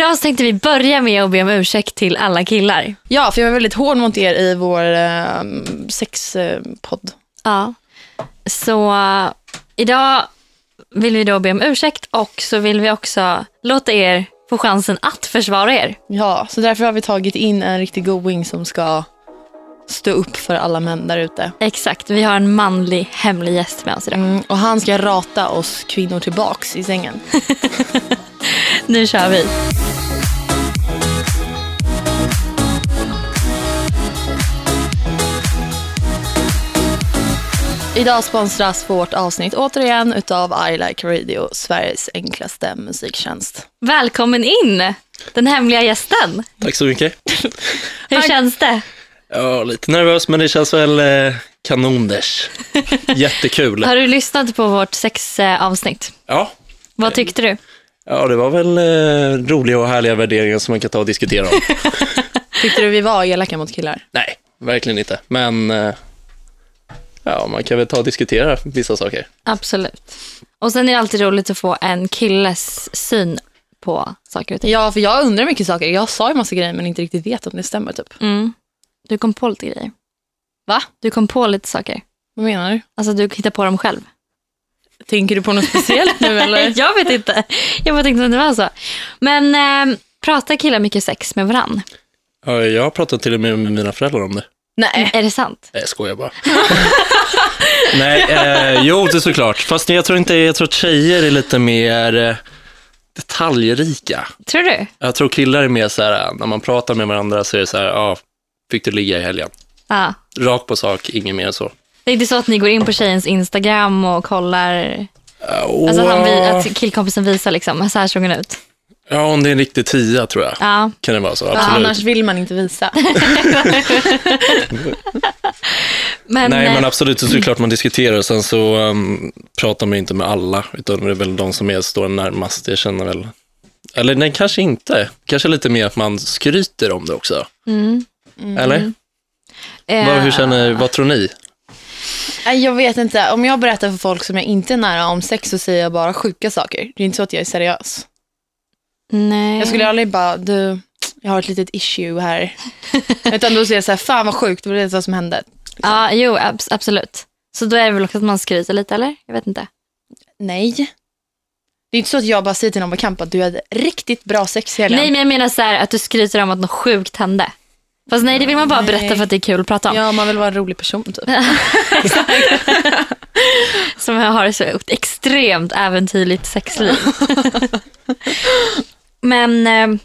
idag så tänkte vi börja med att be om ursäkt till alla killar. Ja, för jag var väldigt hård mot er i vår eh, sexpodd. Ja. Så uh, idag vill vi då be om ursäkt och så vill vi också låta er få chansen att försvara er. Ja, så därför har vi tagit in en riktig going som ska stå upp för alla män där ute. Exakt, vi har en manlig hemlig gäst med oss idag. Mm, och han ska rata oss kvinnor tillbaks i sängen. Nu kör vi. Idag sponsras vårt avsnitt återigen utav I Like Radio, Sveriges enklaste musiktjänst. Välkommen in, den hemliga gästen. Tack så mycket. Hur känns det? Ja, lite nervös, men det känns väl eh, kanonders. Jättekul. Har du lyssnat på vårt sexavsnitt? Ja. Vad tyckte du? ja, det var väl eh, roliga och härliga värderingar som man kan ta och diskutera om. Tyckte du vi var elaka mot killar? Nej, verkligen inte. Men eh, ja, man kan väl ta och diskutera vissa saker. Absolut. Och sen är det alltid roligt att få en killes syn på saker och ting. Ja, för jag undrar mycket saker. Jag sa ju massa grejer men inte riktigt vet om det stämmer typ. Mm. Du kom på lite grejer. Va? Du kom på lite saker. Vad menar du? Alltså du hittar på dem själv. Tänker du på något speciellt nu eller? jag vet inte. Jag bara tänkte att det var så. Men eh, pratar killar mycket sex med varann? Ja, jag har pratat till och med med mina föräldrar om det. Nej. Är det sant? Nej, jag skojar bara. Nej, eh, jo, det är såklart. Fast jag tror inte, jag tror att tjejer är lite mer eh, detaljrika. Tror du? Jag tror killar är mer så här, när man pratar med varandra så är det så här, ja, fick du ligga i helgen? Ja. Rakt på sak, inget mer så. Det är inte så att ni går in på tjejens Instagram och kollar, Oh, alltså han, vi- att killkompisen visar liksom, så här såg hon ut. Ja, om det är en riktig tia tror jag. Ja. Kan det vara så, Ja, absolut. annars vill man inte visa. Men, Nej, eh, men absolut, det är såklart man diskuterar. Sen så um, pratar man inte med alla, utan det är väl de som är, står närmast. Jag känner väl, eller nej, kanske inte. Kanske lite mer att man skryter om det också. mm, Eller? eh, Vad, hur känner, vad tror ni? Jag vet inte. Om jag berättar för folk som jag inte är nära om sex så säger jag bara sjuka saker. Det är inte så att jag är seriös. Nej. Jag skulle aldrig bara, du, jag har ett litet issue här. Utan då säger jag så här, fan vad sjukt, det var det som hände. Ja, jo, abs- absolut. Så då är det väl också att man skryter lite, eller? Jag vet inte. Nej. Det är inte så att jag bara säger till någon på kamp att du hade riktigt bra sex i helgen. Nej, men jag menar så här att du skryter om att något sjukt hände. Fast nej, det vill man bara Nej. berätta för att det är kul att prata om. Ja, man vill vara en rolig person typ. Som har så extremt äventyrligt sexliv. men, eh,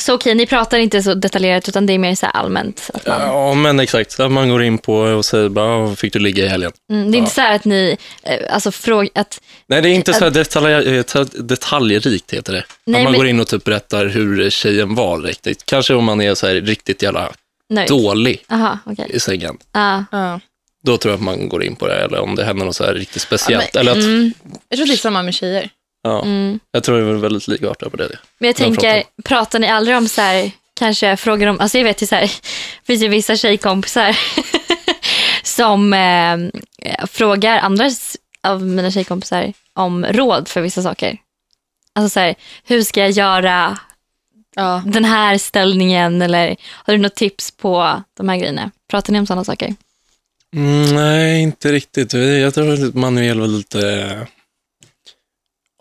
så okej, ni pratar inte så detaljerat utan det är mer så här allmänt. Att man, Ja, men exakt. Att man går in på och säger bara, "Ja, fick du ligga i helgen? mm, det är inte så här att ni, eh, alltså fråga, att, Nej, det är inte så här detalj, eh, detaljrikt heter det. Nej, att man men- går in och typ berättar hur tjejen var riktigt. Kanske om man är så här riktigt jävla nöjd. dålig Jaha, okej. i sängen. Ja. Ja. Då tror jag att man går in på det, eller om det händer något så här riktigt speciellt. Ja, eller att, Mm, Jag tror det är samma med tjejer. Ja, mm. Jag tror det är väldigt likartat på det. Men jag tänker, pratar. pratar ni aldrig om så här, kanske frågar om, alltså jag vet ju så här, det finns ju vissa tjejkompisar som eh, frågar andra av mina tjejkompisar om råd för vissa saker. Alltså så här, hur ska jag göra Ja. den här ställningen eller har du något tips på de här grejerna? Pratar ni om sådana saker? Mm, nej, inte riktigt. Jag tror att Manuel väl lite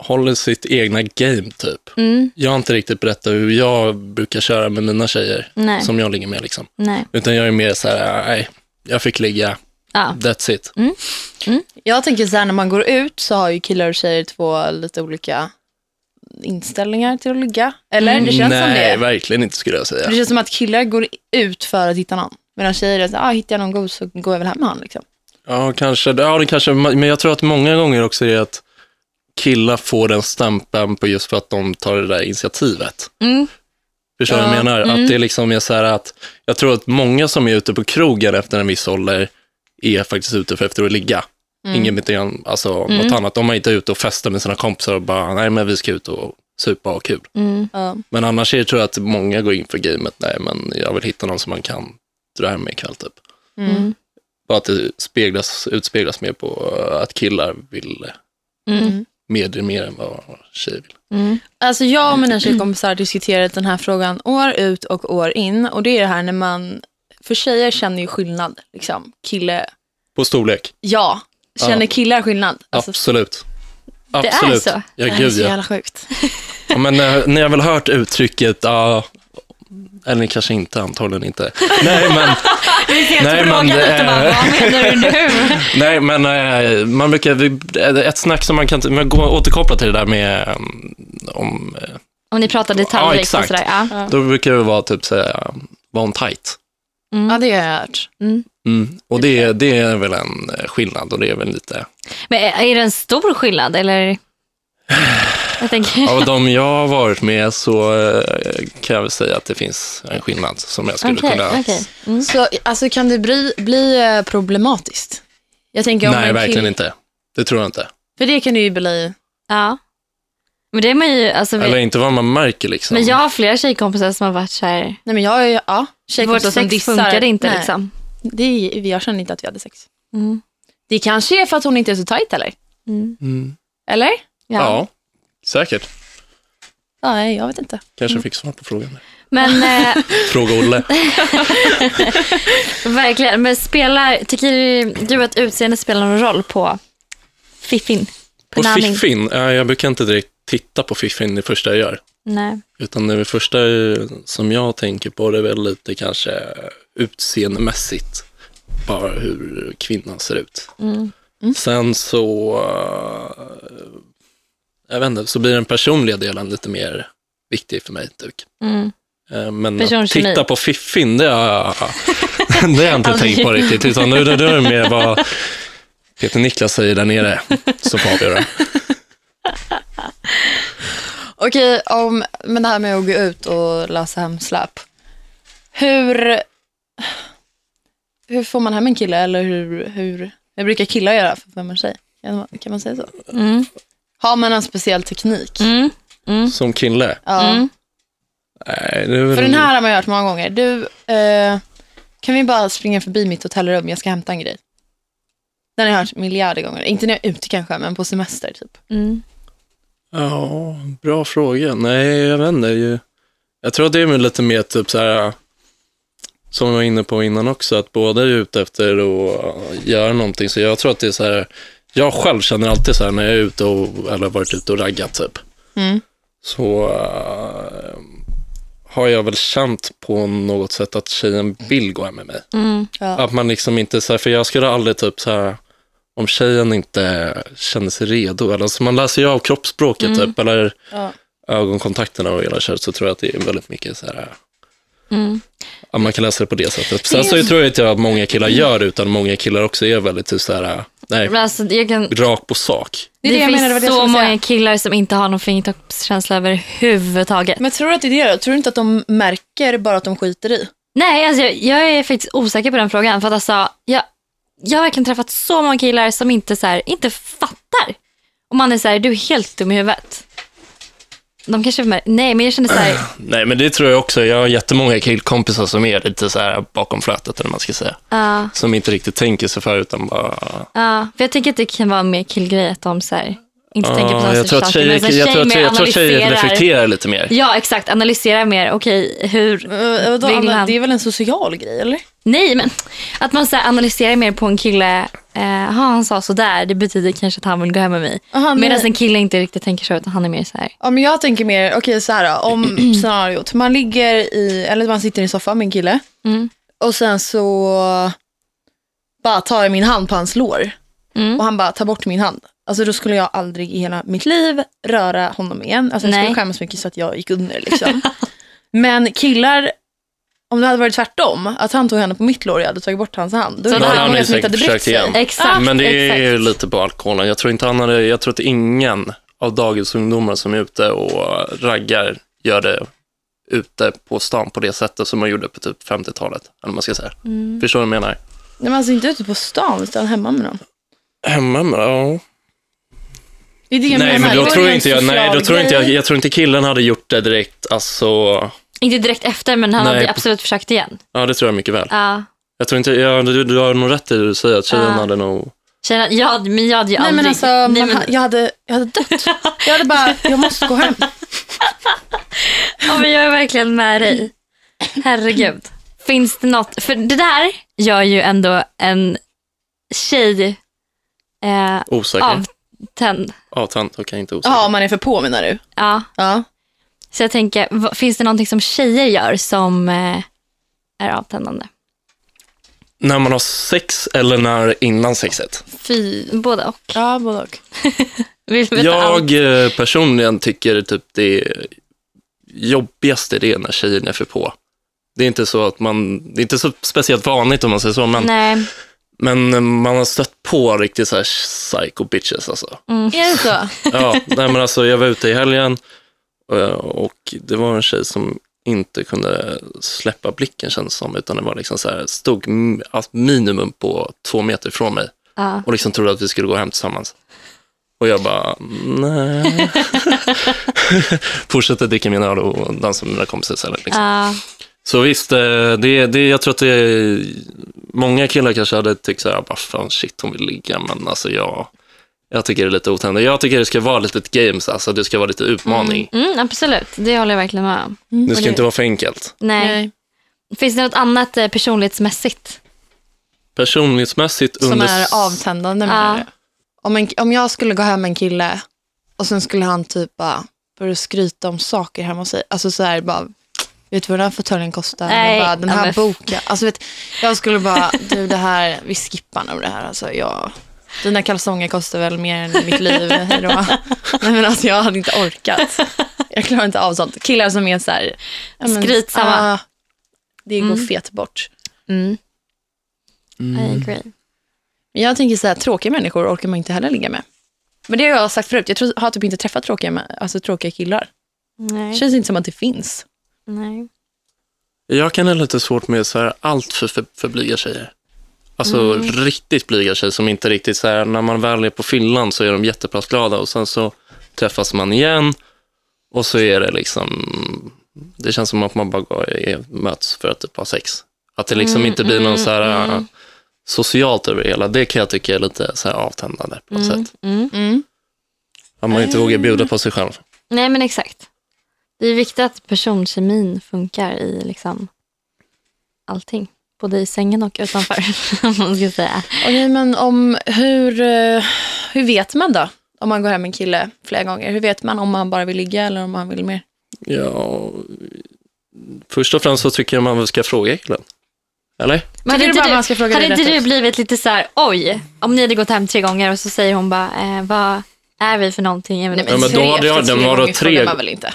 håller sitt egna game typ. Mm, Jag har inte riktigt berättat hur jag brukar köra med mina tjejer nej, som jag ligger med liksom. nej. Utan jag är mer så här, nej, jag fick ligga, Ja, that's it. Jag tänker så här, när man går ut så har ju killar och tjejer två lite olika inställningar till att ligga. Eller? Mm. Det känns nej, som det. verkligen inte skulle jag säga. Det känns som att killar går ut för att hitta någon. Medan tjejer är så här, ah, hittar jag någon god så går jag väl hem med han. Liksom. Ja, kanske. Ja, det kanske. Men jag tror att många gånger också är att killar får den stämpeln på just för att de tar det där initiativet. mm, Förstår du vad Ja, jag menar? mm. Att det liksom är så här att, jag tror att många som är ute på krogen efter en viss ålder är faktiskt ute för efter att ligga. Mm. Igen, alltså Mm. något annat. De är inte ute och festar med sina kompisar och bara, nej men vi ska ut och supa och ha kul. mm, Ja. Men annars är det, tror jag att många går in för gamet, nej men jag vill hitta någon som man kan dra hem med ikväll typ. Mm. mm, Bara att det speglas, utspeglas mer på att killar vill mm. Medger mer än vad tjejer vill. Mm. Alltså jag och mina tjejkompisar har diskuterat den här frågan år ut och år in. Och det är det här när man, för tjejer känner ju skillnad. Liksom. Kille, På storlek? ja. Känner Ja. killar skillnad? Alltså, Absolut. är Absolut. så? Ja, det är gud så ja. jävla sjukt. ja. Men eh, ni har väl hört uttrycket, ja, eller kanske inte, antagligen inte. Nej, men, ser Nej, men det lite bara, är- vad menar du nu? nej, men eh, man brukar, vi- ett snack som man kan, man går återkoppla till det där med, om, eh, Om ni pratar detaljrikt och exakt. sådär. Ja. då brukar det vara typ säga, var hon tight? Mm. Ja, det har jag hört. Mm. Mm. Och det, det är väl en eh, skillnad och det är väl lite, Men är är det en stor skillnad eller? Jag tänker, av de jag har varit med så eh, kan jag väl säga att det finns en skillnad som jag skulle okej, kunna okej. Mm. Så alltså, kan det bli, bli eh, problematiskt? Jag tänker om Nej, en verkligen kill- inte. Det tror jag inte. För det kan det ju bli. Ja. Men det är man ju, alltså, vi, Eller inte vad man märker liksom. men jag har flera tjejkompisar som har varit så här, Nej men jag är ju, ja, vårt tjejkompisar som sex funkade inte Nej, liksom. Det är, jag känner inte att vi hade sex. Mm. Det kanske är för att hon inte är så tajt eller? Mm. Mm. Eller? Ja. Ja. Säkert. Ja, nej, jag vet inte. Kanske fick svar på frågan. Men eh, Fråga Olle. verkligen, men spelar, tycker du att utseende spelar någon roll på fiffin? På Punani? Fiffin, ja, jag brukar inte direkt titta på Fiffin det första jag gör. Nej. Utan det första som jag tänker på det är väl lite kanske utseendemässigt. Bara hur kvinnan ser ut. Mm. Sen så, jag vet inte, så blir den personliga delen lite mer viktig för mig. Typ. Mm. Eh, Men att titta på Fiffin, det har jag, det har inte tänkt på riktigt. Utan nu, nu är det mer vad Peter Niklas säger där nere som får avgöra. Okej, om, men det här med att gå ut och lösa hem släp. Hur, hur får man hem en kille eller hur, hur, hur brukar killar göra för att en tjej? Kan man, kan man säga så? Mm. Har man en speciell teknik? Mm. Mm. Som kille. Ja. Mm. Nej, det är väl, För den här har man ju hört många gånger. Du, eh, kan vi bara springa förbi mitt hotellrum? Jag ska hämta en grej. Den har jag hört miljarder gånger. Inte när jag är ute kanske, men på semester typ. Mm. Ja, bra fråga. Nej, jag vet inte. Ju- Jag tror att det är väl lite mer typ så här, som jag var inne på innan också, att båda är ute efter att göra någonting. Så jag tror att det är så här, jag själv känner alltid så här när jag är ute och, eller har varit ute och raggat typ, Mm. så eh, har jag väl känt på något sätt att tjejen vill gå hem med mig. Mm. Ja. Att man liksom inte, så här, för jag skulle aldrig typ så här, om tjejen inte känner sig redo, eller alltså man läser ju av kroppsspråket Mm. typ, eller Ja. ögonkontakterna och hela köret, så tror jag att det är väldigt mycket så här, Mm. att man kan läsa det på det sättet. Sen så tror jag inte att många killar gör utan många killar också är väldigt typ så här, nej, Men alltså, jag kan, rak på sak. Det är det, det jag finns menade, det var det jag så skulle många säga. killar som inte har någon fingertoppskänsla överhuvudtaget. Men tror du att det är det då? Tror du inte att de märker bara att de skiter i? Nej, alltså, jag, jag är faktiskt osäker på den frågan. För att alltså, jag, jag har verkligen träffat så många killar som inte, så här, inte fattar. Och man är så här, du är helt dum i huvudet. De kanske mär- Nej, men jag känner så här, Nej, men det tror jag också. Jag har jättemånga killkompisar som är lite så här bakom flötet, eller man ska säga. ja, Som inte riktigt tänker sig för, utan bara... ja. För jag tänker att det kan vara en mer killgrej att de så här, inte tänker på sådana jag tror att saker. tjejer, Men så här, jag tror att, mer jag tror att tjejer analyserar- reflekterar lite mer. Ja, exakt. Analyserar mer. Okej, hur... Uh, vadå, Vill Anna? han- Det är väl en social grej, eller? Nej, men att man så här, analyserar mer på en kille. Eh, "Aha, han sa sådär, det betyder kanske att han vill gå hem med mig. Aha. Medan en kille inte riktigt tänker så, utan han är mer så här. Ja, men jag tänker mer, okej så här då, om scenariot. Man ligger i, eller man sitter i soffan med en kille Mm. och sen så bara tar jag min hand på hans lår Mm. och han bara tar bort min hand. Alltså då skulle jag aldrig i hela mitt liv röra honom igen. Alltså jag Nej. skulle skämmas mycket så att jag gick under liksom. men killar, om det hade varit tvärtom, att han tog henne på mitt lår och jag hade tagit bort hans hand. Då då hade många han ju säkert försökt igen. Exakt. Men det är ju exakt. lite på alkoholen. Jag tror inte han hade, jag tror att ingen av dagens ungdomar som är ute och raggar gör det ute på stan på det sättet som man gjorde på typ 50-talet. Eller man ska säga. Mm. Förstår du vad jag menar? Nej, men alltså inte ute på stan, utan hemma med någon. Hemma med, ja. Det är det Nej, men Då tror inte jag, nej, då tror inte jag, jag tror inte killen hade gjort det direkt, alltså, Inte direkt efter, men han Nej, hade på- absolut försökt igen. ja det tror jag mycket väl. Ja. Jag tror inte, ja, du, du har nog rätt i det du säger, att tjejen Ja. hade nog Tjejerna, ja, men jag hade ju Nej aldrig... men alltså, Nej, men- ha- jag, hade, jag hade dött. Jag hade bara, jag måste gå hem. Ja, men jag är verkligen med dig. Herregud. Finns det något, för det där gör ju ändå en tjej eh, Osäker. avtänd. Avtänd, okej inte osäker. Ja, man är för på menar du? Ja, Ja. Så jag tänker, finns det någonting som tjejer gör som eh, är avtändande? När man har sex eller när innan sexet? Fy. Både och. Ja, både och. Vill veta allt. Jag eh, personligen tycker typ det jobbigaste det är när tjejen är för på. Det är inte så att man, det är inte så speciellt vanligt om man säger så, men, Nej. men man har stött på riktigt så här psycho bitches alltså. Är det så? Ja, nej men alltså jag var ute i helgen eh, och det var en tjej som inte kunde släppa blicken kändes som, utan det var liksom så här, stod alltså minimum på två meter från mig Ja. och liksom trodde att vi skulle gå hem tillsammans. Och jag bara, nej. Fortsätter dricka min öl och dansa med mina kompisar istället. Liksom. Ja. Så visst, eh, det, det, jag tror att det många killar kanske hade tyckt så här, bara fan shit hon vill ligga, men alltså jag, jag tycker det är lite otändande. Jag tycker det ska vara lite games, alltså det ska vara lite utmaning. Mm, absolut, det håller jag verkligen med om. Det Och ska det- inte vara för enkelt. Nej. Nej. Finns det något annat eh, personlighetsmässigt? Personlighetsmässigt Som under... är avtändande menar Ja. Om, en, om jag skulle gå hem med en kille och sen skulle han typ bara börja skryta om saker hemma hos sig. Alltså så här bara, vet du vad den här fåtöljen kostar? Nej, bara, den här boken. Alltså vet, jag skulle bara, du det här, vi skippar nog det här. Alltså jag, dina kalsonger kostar väl mer än mitt liv. Nej men alltså jag hade inte orkat. Jag klarar inte av sånt. Killar som är så här, ja, men, Skrytsamma. ah, det går Mm. fet bort. Mm. I Mm. agree. Men jag tänker så här, tråkiga människor orkar man inte heller ligga med. Men det har jag sagt förut, jag tror, har typ inte träffat tråkiga, alltså, tråkiga killar. Det Nej. känns inte som att det finns. Nej. Jag kan ha lite svårt med så här allt för, för, för blyga tjejer. Alltså Mm. riktigt blyga tjejer som inte riktigt så här, när man väl är på fyllan så är de jätteplatsglada och sen så träffas man igen och så är det liksom, det känns som att man bara går, är, möts för att typ ha sex. Att det liksom Mm, inte blir någon mm, så här mm. äh, socialt över det hela. Det kan jag tycka är lite så här avtändande på något Mm. sätt. Mm. Mm. Att man inte vågar bjuda på sig själv. Nej men exakt. Det är viktigt att personkemin funkar i liksom allting. Både i sängen och utanför. man ska säga. Okej, men om hur, eh, hur vet man då? Om man går hem med en kille flera gånger. Hur vet man om man bara vill ligga eller om man vill mer? Ja, först och främst så tycker jag man ska fråga killen. Eller? Men hade inte du, man ska fråga hade det inte du blivit lite så här, oj, om ni hade gått hem tre gånger och så säger hon bara, eh, vad är vi för någonting? Jag vet inte. men då hade jag- efter den tre var tre- frågar man väl inte?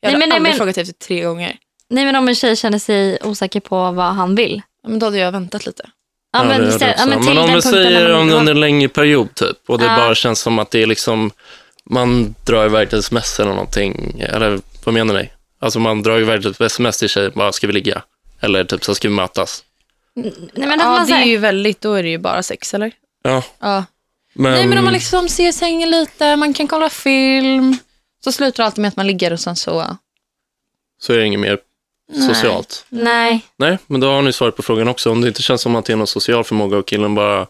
Jag Nej, hade men- nej, aldrig men- frågat efter tre gånger. Nej men om en tjej känner sig osäker på vad han vill. Ja, Men då hade jag väntat lite. Ja, men, det ja, men men om den vi säger man- om under en längre period typ och det Ja. bara känns som att det är liksom man drar iväg till sms eller någonting. Eller vad menar ni? Alltså man drar iväg till ett sms till tjejen, bara ska vi ligga? Eller typ så ska vi mötas? Nej, men ja, man det är ju väldigt, då är det ju bara sex eller? Ja, Ja. men, Nej men om man liksom ser sängen lite, man kan kolla film. Så slutar det alltid med att man ligger och sen så... så är det inget mer Nej. socialt. nej. Nej, men då har ni svaret på frågan också. Om det inte känns som att det är någon social förmåga och killen bara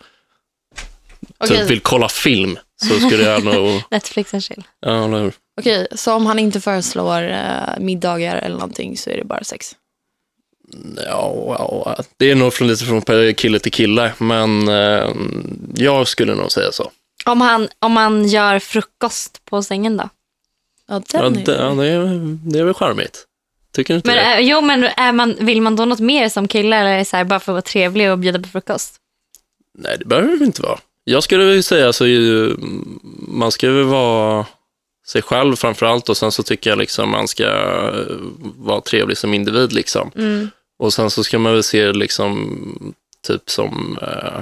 Okej, typ vill kolla film så skulle jag nog, Netflix and chill. ja, eller hur? okej, så om han inte föreslår eh, middagar eller någonting så är det bara sex? Ja, ja, det är nog från lite från kille till kille, men eh, jag skulle nog säga så. Om han, om han gör frukost på sängen då? Ja, Ja, den det, är... ja, det, är, det är väl charmigt. Tycker du inte Men, det? äh, jo, men är man, vill man då något mer som kille eller är det så här, bara för att vara trevlig och bjuda på frukost? Nej, det behöver det inte vara. Jag skulle väl säga så ju, man ska väl vara sig själv framför allt och sen så tycker jag liksom man ska eh, vara trevlig som individ liksom. Mm. Och sen så ska man väl se liksom typ som, eh,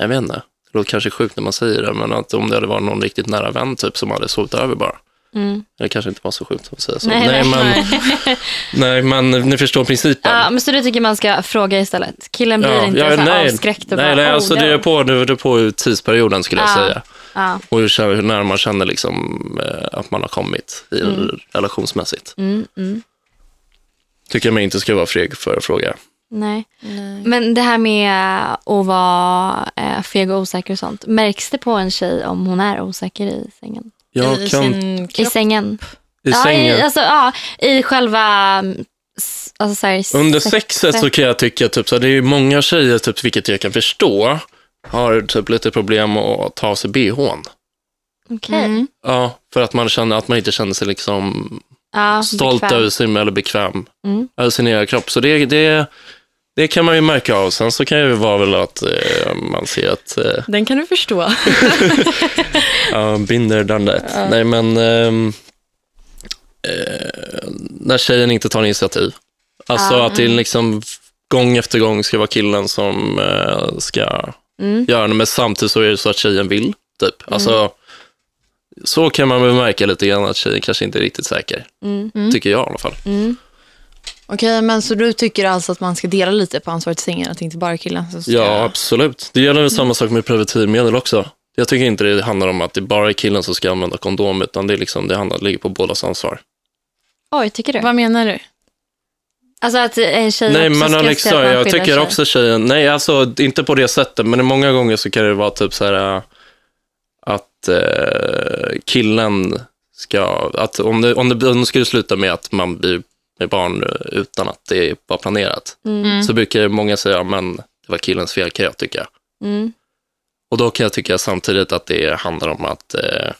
jag vet inte, det låter kanske sjukt när man säger det, men att om det hade varit någon riktigt nära vän typ som hade sovit över bara. Mm. Det kanske inte var så sjukt att säga så. Nej, nej, men, nej. nej, men ni förstår principen. Ja, men så du tycker man ska fråga istället? Killen blir inte så här nej, avskräckt och nej, bara, nej, oh, alltså det är på, det är på tidsperioden skulle jag Ja. säga. Ja. Och hur, hur nära man känner liksom, eh, att man har kommit i relationsmässigt. Mm, mm. Tycker jag mig inte ska vara feg för att fråga. Nej. Nej. Men det här med att vara eh, feg och osäker och sånt. Märks det på en tjej om hon är osäker i sängen? Jag I kan, sin I kropp. sängen? i Ja, sängen. i, alltså, ja, i själva... mm, Alltså, så här, Under sex- sexet så kan jag tycka, typ, så här, det är många tjejer, typ, vilket jag kan förstå, har typ lite problem att ta av sig bhn. Okej. Mm. Ja, för att man känner att man inte känner sig liksom Ja, stolt bekväm. över sig eller bekväm Mm. över sin egen kropp. Så det, det, det kan man ju märka av. Sen så kan det ju vara väl att eh, man ser att eh, Den kan du förstå. ja, binder done that. Ja. Nej, men ehm, eh, när tjejen inte tar initiativ. Alltså Ja. att det liksom gång efter gång ska vara killen som eh, ska Mm. göra det, men samtidigt så är det så att tjejen vill. Typ. Alltså, så kan man väl märka lite grann att tjejen kanske inte är riktigt säker. Mm. Mm. Tycker jag i alla fall. Okej, men så du tycker alltså att man ska dela lite på ansvaret i sängen? Att det inte bara är killen som ska... Ja, absolut. Det gäller väl samma sak med preventivmedel också. Jag tycker inte det handlar om att det bara är killen som ska använda kondom, utan det, är liksom, det handlar, ligger på bådas ansvar. Oj, tycker du? Vad menar du? Alltså att en tjej Nej, också men ska Alexa, se att man jag tycker sig. också tjejen, nej alltså inte på det sättet, men många gånger så kan det vara typ så här äh, att eh, killen ska, att om det, om, det, om det skulle sluta med att man blir med barn eh, utan att det var planerat, Mm. så brukar många säga, men det var killens fel kan jag tycka. Mm. Och då kan jag tycka samtidigt att det handlar om att eh,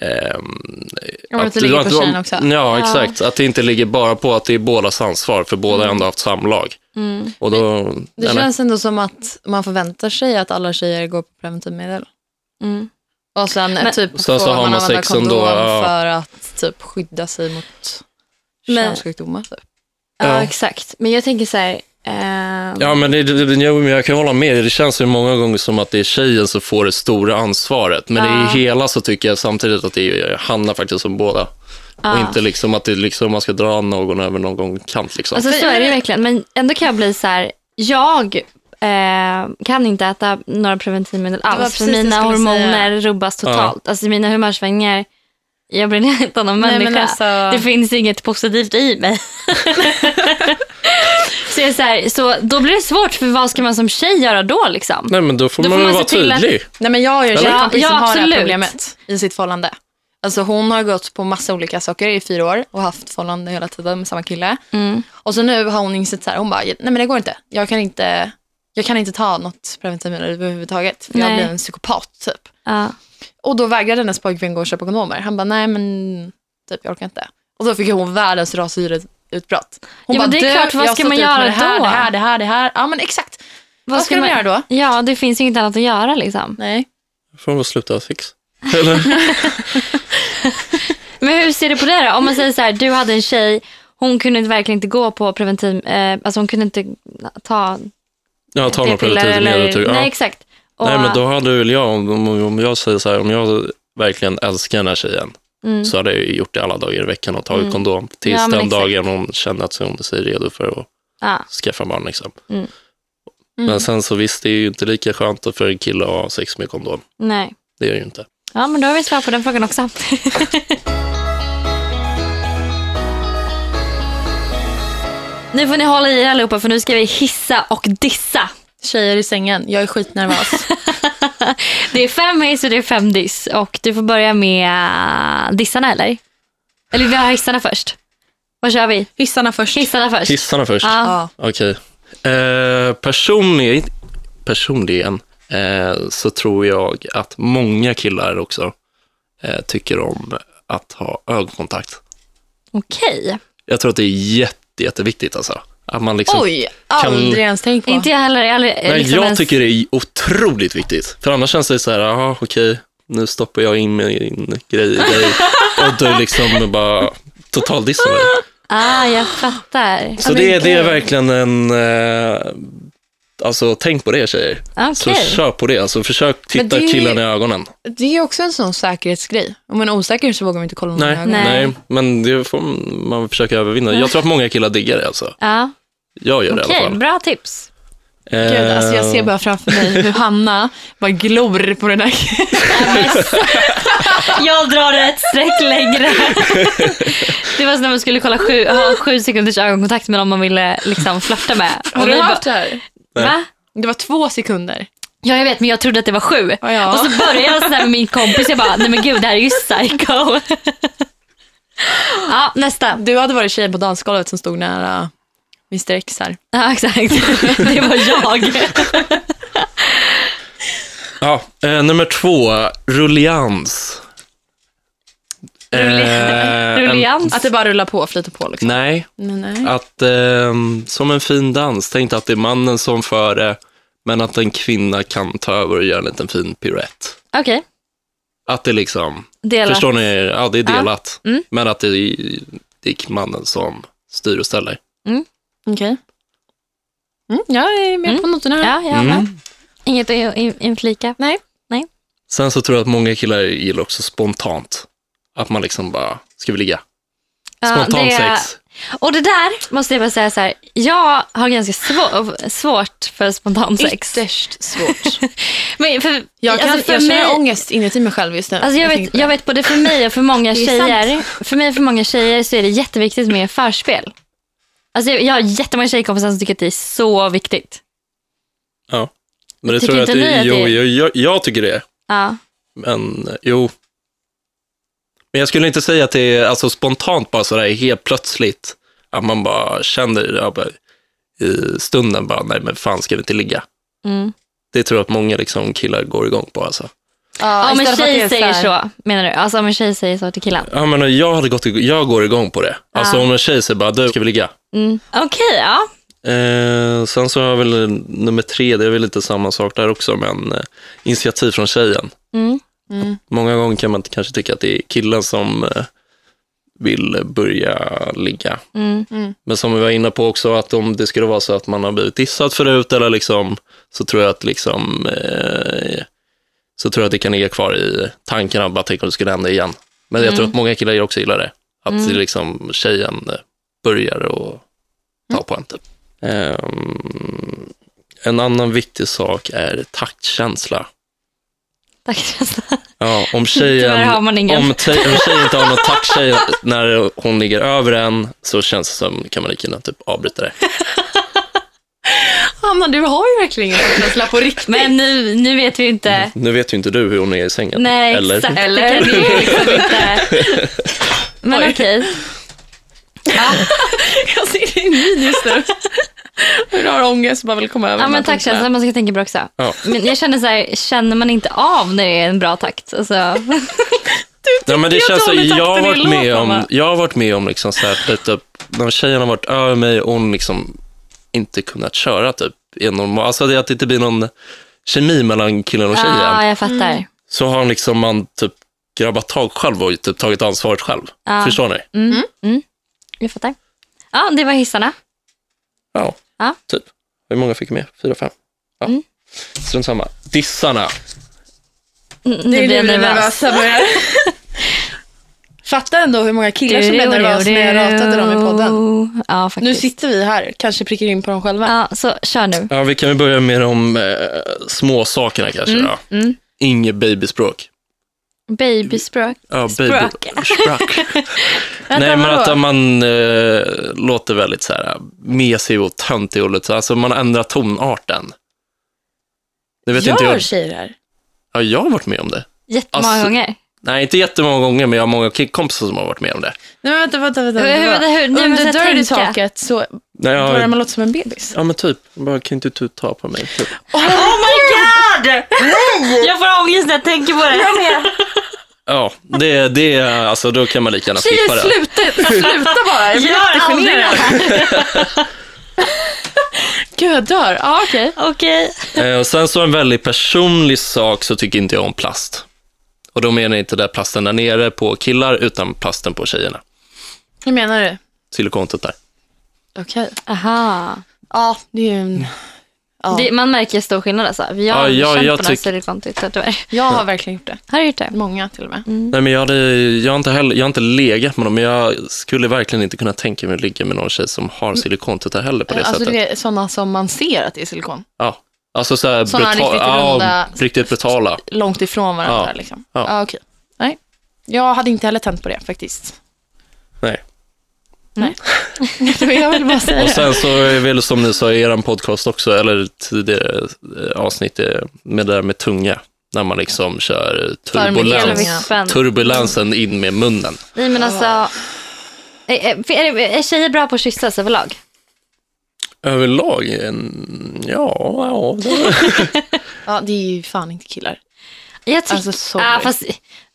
Ja, men att det du- ligger på tjejen också. Ja, exakt. Att det inte ligger bara på att det är bådas ansvar, för båda har ändå haft samlag. Mm. Och då, Det nej. känns ändå som att man förväntar sig att alla tjejer går på preventivmedel. Mm. Och sen Men- typ Så- så får har man använda sex kondom ändå, ja. för att typ skydda sig mot Men- könssjukdomar. Typ. Ja, Ja. exakt. Men jag tänker så här... ehm, Ja, men det, det, det, jag kan hålla med. Det känns ju många gånger som att det är tjejen som får det stora ansvaret. Men Ja. i hela så tycker jag samtidigt att det handlar faktiskt om båda. ja. Och inte liksom att det liksom, man ska dra någon över någon kant. Liksom. Alltså så är det verkligen. Men ändå kan jag bli så här, jag eh, kan inte äta några preventivmedel alls. För mina hormoner rubbas totalt. Alltså mina humörsvängningar, jag blir en helt annan Nej, människa. alltså- Det finns inget positivt i mig. så, jag är så, här, så då blir det svårt, för vad ska man som tjej göra då? Liksom? Nej, men då får Då man väl vara till att- tydlig. Nej, men jag har ju en tjejkompis Ja, som har det här problemet i sitt förhållande. Alltså hon har gått på massa olika saker i fyra år och haft förhållande hela tiden med samma kille. Mm. Och så nu har hon insett så här, hon bara, nej men det går inte. Jag kan inte, jag kan inte ta något preventivmedel överhuvudtaget. För jag Nej. blir en psykopat typ. Ja. Och då vägrade hennes pojkvän gå och köpa kondomer. Han bara, nej men typ jag orkar inte. Och då fick hon världens rashyreutbrott. Hon Ja, men bara, det är "Du, klart, vad ska man göra det här, då?" Det här, det här, det här. Ja men exakt. Vad, ska, de göra då? Ja, det finns ju inget annat att göra. Liksom. Nej. får man väl sluta ha sex. Eller? Men hur ser du på det då? Om man säger så här, du hade en tjej, hon kunde verkligen inte gå på preventiv, eh, alltså hon kunde inte ta Ja, ta några preventivmedel. typ. Nej, Ja. exakt. Och, Nej, men då hade väl jag, om, om- jag säger så här, om jag verkligen älskar den här tjejen, mm, så hade jag gjort det alla dagar i veckan och tagit Mm. kondom. Tills Ja, den exakt. dagen hon kände att hon sig redo för att ja, skaffa barn. Liksom. Mm. Men sen så visst, det är ju inte lika skönt för en kille att ha sex med kondom. nej. Det är det ju inte. Ja, men då har vi svar på den frågan också. nu får ni hålla i er allihopa för nu ska vi hissa och dissa. Tjejer i sängen, jag är skitnervös. Det är fem hiss och det är fem diss. Och du får börja med äh, dissarna eller? Eller vi har hissarna först. Vad kör vi? Hissarna först. Hissarna först. Hissarna först. Ja. Okej. Eh, personligen personligen eh, så tror jag att många killar också eh, tycker om att ha ögonkontakt. Okej. Jag tror att det är jätte, jätteviktigt alltså. Att man liksom, Oj, aldrig ens tänkt på. Inte jag heller. Jag, aldrig, Nej, liksom jag ens- tycker det är otroligt viktigt. För annars känns det så här, jaha okej, nu stoppar jag in min grej i dig och du liksom bara totaldissar mig. Ah, jag fattar. Så det, är- det är verkligen en, eh, alltså tänk på det tjejer. Okej. Så kör på det, alltså försök titta det- killarna i ögonen. Det är ju också en sån säkerhetsgrej. Om man är osäker så vågar man inte kolla någon i Nej, ögonen. Nej. nej. men det får man försöka övervinna. Jag tror att många killar diggar det alltså. Ja, Jag gör det i okej. alla fall. Bra tips. Gud, alltså jag ser bara framför mig hur Hanna bara glor på den här Jag drar ett streck längre. Det var som när man skulle kolla sju, ha sju sekunders ögonkontakt med någon man ville liksom flörta med. Har Och du haft det här? Nej. Va? Det var två sekunder. Ja, jag vet, men jag trodde att det var sju. Ja, ja. Och så började jag sådär med min kompis. Jag bara, nej men gud, det här är ju psycho. ja, nästa. Du hade varit tjejen på dansgolvet som stod nära Mr X här. Ja, exakt. Det var jag. Ja, eh, nummer två, rullians. Eh, Rullians. Att det bara rullar på, flyter på liksom. Nej, Nej. nej. att eh, som en fin dans, tänk att det är mannen som för det, men att en kvinna kan ta över och göra en liten fin piruett. Okej, Att det liksom, delat. förstår ni? Ja, det är delat, Mm. men att det är, det är mannen som styr och ställer. Okej. Mm, jag är med Mm. på noterna. Ja, jag med. Mm. Inget att in- inflika. Nej. Sen så tror jag att många killar gillar också spontant. Att man liksom bara, ska vi ligga? Ja, Spontant det- sex. Och det där måste jag bara säga så här. Jag har ganska svå- svårt för spontansex. Ytterst svårt. Men för, Jag, kan, alltså för jag känner mig- ångest inuti mig själv just nu. Alltså jag, tänker vet, på det. jag vet både för mig och för många tjejer. För mig och för många tjejer så är det jätteviktigt med förspel. Alltså jag, jag har jättemånga tjejkompisar som tycker att det är så viktigt. Ja. Men det Tycker tror jag att inte det, ni att jo, det är- jag, jag, jag tycker det. Ja. Men eh, jo. Men jag skulle inte säga att det är alltså, spontant bara sådär helt plötsligt. Att man bara känner ja, bara, i stunden bara, nej men fan ska vi inte ligga? Mm. Det tror jag att många liksom, killar går igång på alltså. Ja, Om en tjej säger så, menar du? Alltså om en tjej säger så till killen? Ja men jag hade gått jag går igång på det. Alltså Ja. om en tjej säger bara, du ska vi ligga? Mm. Okej, ja. Eh, sen så har jag väl nummer tre, det är väl lite samma sak där också, men eh, initiativ från tjejen. Mm. Mm. Många gånger kan man kanske tycka att det är killen som eh, vill börja ligga. Mm. Men som vi var inne på också, att om det skulle vara så att man har blivit dissad förut, eller liksom, så tror jag att liksom, eh, så tror jag att det kan ligga kvar i tankarna, bara tänk om det skulle hända igen. Men jag tror att många killar också gillar det, att Mm. det liksom, tjejen eh, börjar och ta på en typ. Ehm, en annan viktig sak är taktkänsla. Therese. Ja, om tjejen, om, om tjejen inte har någon takttjej när hon ligger över en så känns det som, kan man lika gärna typ avbryta det. Hanna, du har ju verkligen ingen känsla på riktigt. Men nu, nu vet vi ju inte. Nu vet ju inte du hur hon är i sängen. Nej, eller? exakt. Eller? Det kan ju liksom inte. Men Oj. okej. jag ser din min just nu. Hur du har ångest och bara vill komma över Ja, de här men tack punkterna. känsla man ska tänka det också. Ja. Men jag känner så här, känner man inte av när det är en bra takt? Alltså, Ja, men det jag känns så, dålig jag har takten i varit med om, jag har varit med om liksom så här, typ, när tjejen har varit över mig och hon liksom inte kunnat köra typ normal, alltså det att det inte blir någon kemi mellan killen och tjejen. ja, jag fattar. Så har liksom man typ grabbat tag själv och typ tagit ansvaret själv. Ja. Förstår ni? Mm. Mm. Jag fattar. Ja, det var hissarna. Ja, Ja. typ. Hur många fick med? Fyra, fem? Ja. Mm. Strunt samma. Dissarna. Mm, Nu blir jag nervös. Fatta ändå hur många killar som blev nervösa när jag ratade dem i podden. Ja, Nu sitter vi här, kanske prickar in på dem själva. Ja, så kör nu. Ja, vi kan väl börja med de eh, små sakerna kanske. Mm, Då. mm. Inget babyspråk. Babyspråk. Ja. Vänta, Nej, men att man eh, låter väldigt så här mesig och töntig och lite så. Alltså man ändrar tonarten. Det vet inte Gör jag. tjejer det här? Ja, jag har varit med om det. Jättemånga Alltså, gånger. Nej, inte jättemånga gånger, men jag har många kompisar som har varit med om det. Nej, vänta, vänta, vänta. Vänta. hur- hur- nu Under jag dirty talket så Nej, börjar jag, man låta som en bebis. ja, men typ. Bara, kan inte du ta på mig? Typ. Oh my god! Jag får ångest när jag tänker på det. Ja, det, det, alltså då kan man lika gärna skippa Tjejer, det. sluta, sluta bara. Jag blir jättegenerad. Gud, jag dör. Ja, okej. Okej. Eh, och sen så en väldigt personlig sak så tycker inte jag om plast. Och då menar jag inte där plasten där nere på killar, utan plasten på tjejerna. Hur menar du? Silikontuttar. Okej. Aha. Ja, det är ju en... Ja. Det, man märker stor skillnad alltså. Jag Ja, har ja, känt jag på tyck- silikontittatuer. Jag har verkligen gjort det. Har du gjort det? Många till och med. Nej, men jag, hade, jag, har inte heller, jag har inte legat med dem, men jag skulle verkligen inte kunna tänka mig att ligga med någon tjej som har silikontuttar heller på det Alltså sättet. det är sådana som man ser att det är silikon. Ja. Alltså så här, brutal, riktigt ja, runda- riktigt brutala. Långt ifrån varandra Ja. liksom. Ja. Ja. okej. Nej. Jag hade inte heller tänt på det faktiskt. Nej. Nej. jag vill bara säga Och det. sen så är det väl som ni sa i er podcast också, eller tidigare eh, avsnitt eh, med det där med tunga. När man liksom kör turbulens, turbulensen in med munnen. Nej men alltså. Är, är, är, är tjejer bra på att kyssas överlag? Överlag, en, ja, ja. det- Ja, det är ju fan inte killar. Jag tycker, Alltså, ah, fast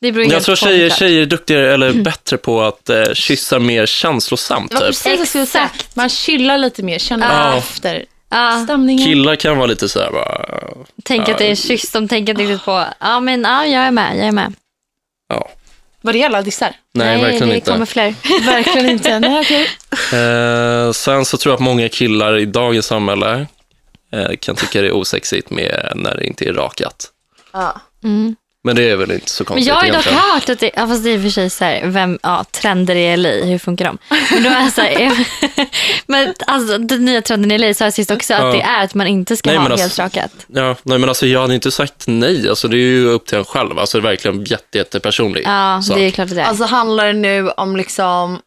det beror Jag tror tjejer, tjejer är duktigare eller bättre på att eh, kyssa mer känslosamt. Typ. precis. Exakt. Man chillar lite mer, känner Ja. efter Ja, stämningen. Killar kan vara lite så här bara, tänk att det är en kyss. De tänker inte riktigt på, ja men ja, jag är med, jag är med. ja. Var det alla dissar? Nej, verkligen det inte. kommer fler. Verkligen inte. Nej, okej. Eh, sen så tror jag att många killar i dagens samhälle eh, kan tycka det är osexigt med när det inte är rakat. Ja. Mm. Men det är väl inte så Men konstigt jag har dock egentligen. hört att det, ja, fast det är i och för sig så här, vem, ja, trender i LA, hur funkar de? Men, då är så här, men alltså, den nya trenden i LA sa jag sist också, att Ja. det är att man inte ska Nej, ha men alltså- helt rakat. Ja, nej men alltså jag hade inte sagt nej, alltså det är ju upp till en själv. Alltså det är verkligen jätte, jättepersonligt. Ja, Så. det är klart det är. Alltså handlar det nu om liksom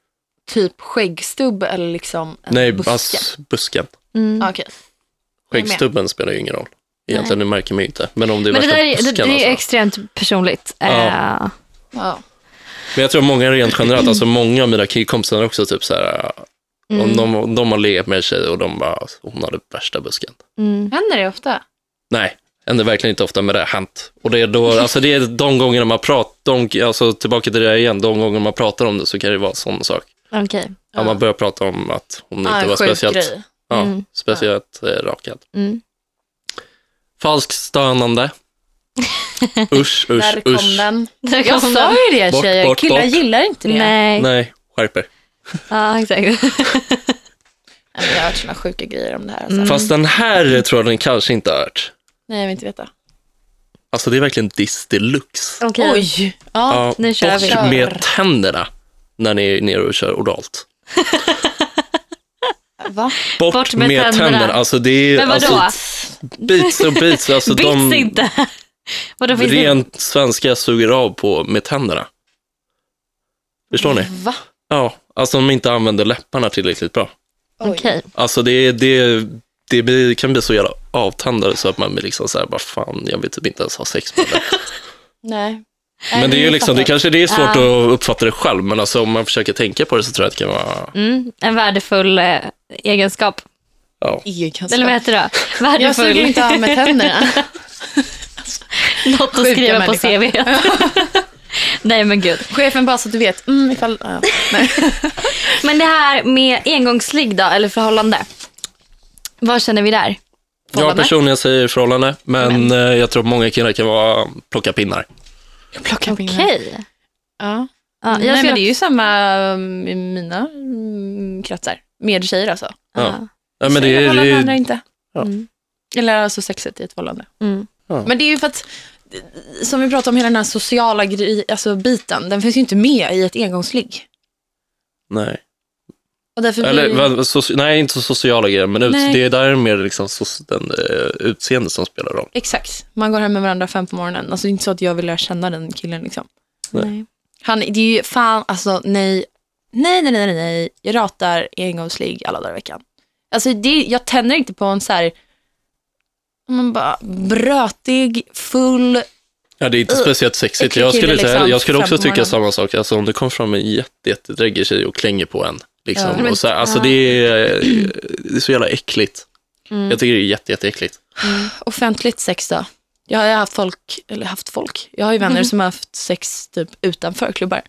typ skäggstubb eller liksom en nej, buske? bass, busken. mm. Okej. Skäggstubben spelar ju ingen roll. Egentligen, det märker man ju inte. Men om det är Men det där är, det, det är alltså. extremt personligt. Ja. Eh, Ja. Men jag tror många rent generellt, alltså många av mina killkompisar är också typ så här, Mm. om de, de har legat med en tjej och de bara, hon hade värsta busken. mm. Händer det ofta? Nej, händer verkligen inte ofta med det har hänt. Och det är, då, alltså det är de gångerna man pratar, de, alltså tillbaka till det igen, de gånger man pratar om det så kan det vara sån sak. Okej. Ja. man börjar prata om att hon Ja, inte en var speciellt, grej. ja, Mm. speciellt eh, rakad. Mm. Falskt stönande. Usch, Där usch, kom usch. den. Där Jag kom sa den. ju det Bort, tjejer, bort, killar bort. gillar inte det. Nej. Nej, skärp er. Ja, exakt. Nej, men Jag har hört såna sjuka grejer om det här. Alltså. Mm. Fast den här tror jag den kanske inte har hört. Nej, jag vill inte veta. Alltså det är verkligen diss deluxe. Okej. Oj! Ja. Ja, nu kör bort vi. med tänderna när ni är nere och kör oralt. Va? Bort, Bort med, med tänderna. tänderna. Alltså det är Men vadå? alltså, bits och bits. Alltså Bits de inte. Vadå finns det? rent svenska suger av på med tänderna. Förstår ni? Va? Ja, alltså de inte använder läpparna tillräckligt bra. Okej. Alltså det, det, det kan bli så jävla avtändande så att man blir liksom så här, vad fan, jag vill typ inte ens ha sex med det. Nej. Men det är ju jag liksom, det kanske det är svårt Ja. att uppfatta det själv, men alltså om man försöker tänka på det så tror jag att det kan vara, Mm, en värdefull eh, egenskap. ja. Egenskap. Eller vad heter det? Jag Värdefull. suger inte av med tänderna. Något att Sjuka skriva på. CV. Nej men gud. Chefen bara så att du vet. Mm, ifall, ja. Nej. Men det här med engångsligg då, eller förhållande. Vad känner vi där? Jag personligen säger förhållande, men eh, jag tror att många killar kan vara plocka pinnar. Jag plockar Okej. pinnar. Ja. Ja, jag Nej, men det är ju samma i mina mm, kretsar. Med tjejer alltså. Ja. Ja, men det är, det andra är, inte. Ja. Mm. Eller alltså sexet i ett förhållande. Mm. Men det är ju för att, som vi pratade om, hela den här sociala alltså biten, den finns ju inte med i ett engångsligg. nej. Eller, vad- so, nej, inte så sociala grejer, men ut, Nej. det är där mer liksom so, den uh, utseende som spelar roll. Exakt. Man går hem med varandra fem på morgonen. Alltså det är inte så att jag vill lära känna den killen liksom. Nej. Han, det är ju fan, alltså nej. Nej, nej, nej, nej, nej. Jag ratar engångsligg alla dagar i veckan. Alltså det, jag tänder inte på en så här, man bara brötig, full, Ja, det är inte speciellt sexigt. Jag skulle, liksom, jag skulle också tycka samma sak. Alltså, om det kom fram en jätte, jättedräggig tjej och klänger på en. Liksom. Ja. Men- och så, alltså, ja. det, är, det är så jävla äckligt. Mm. Jag tycker det är jätte, jätteäckligt. offentligt sex då. Jag har haft folk, eller haft folk, jag har ju vänner som har haft sex typ utanför klubbar.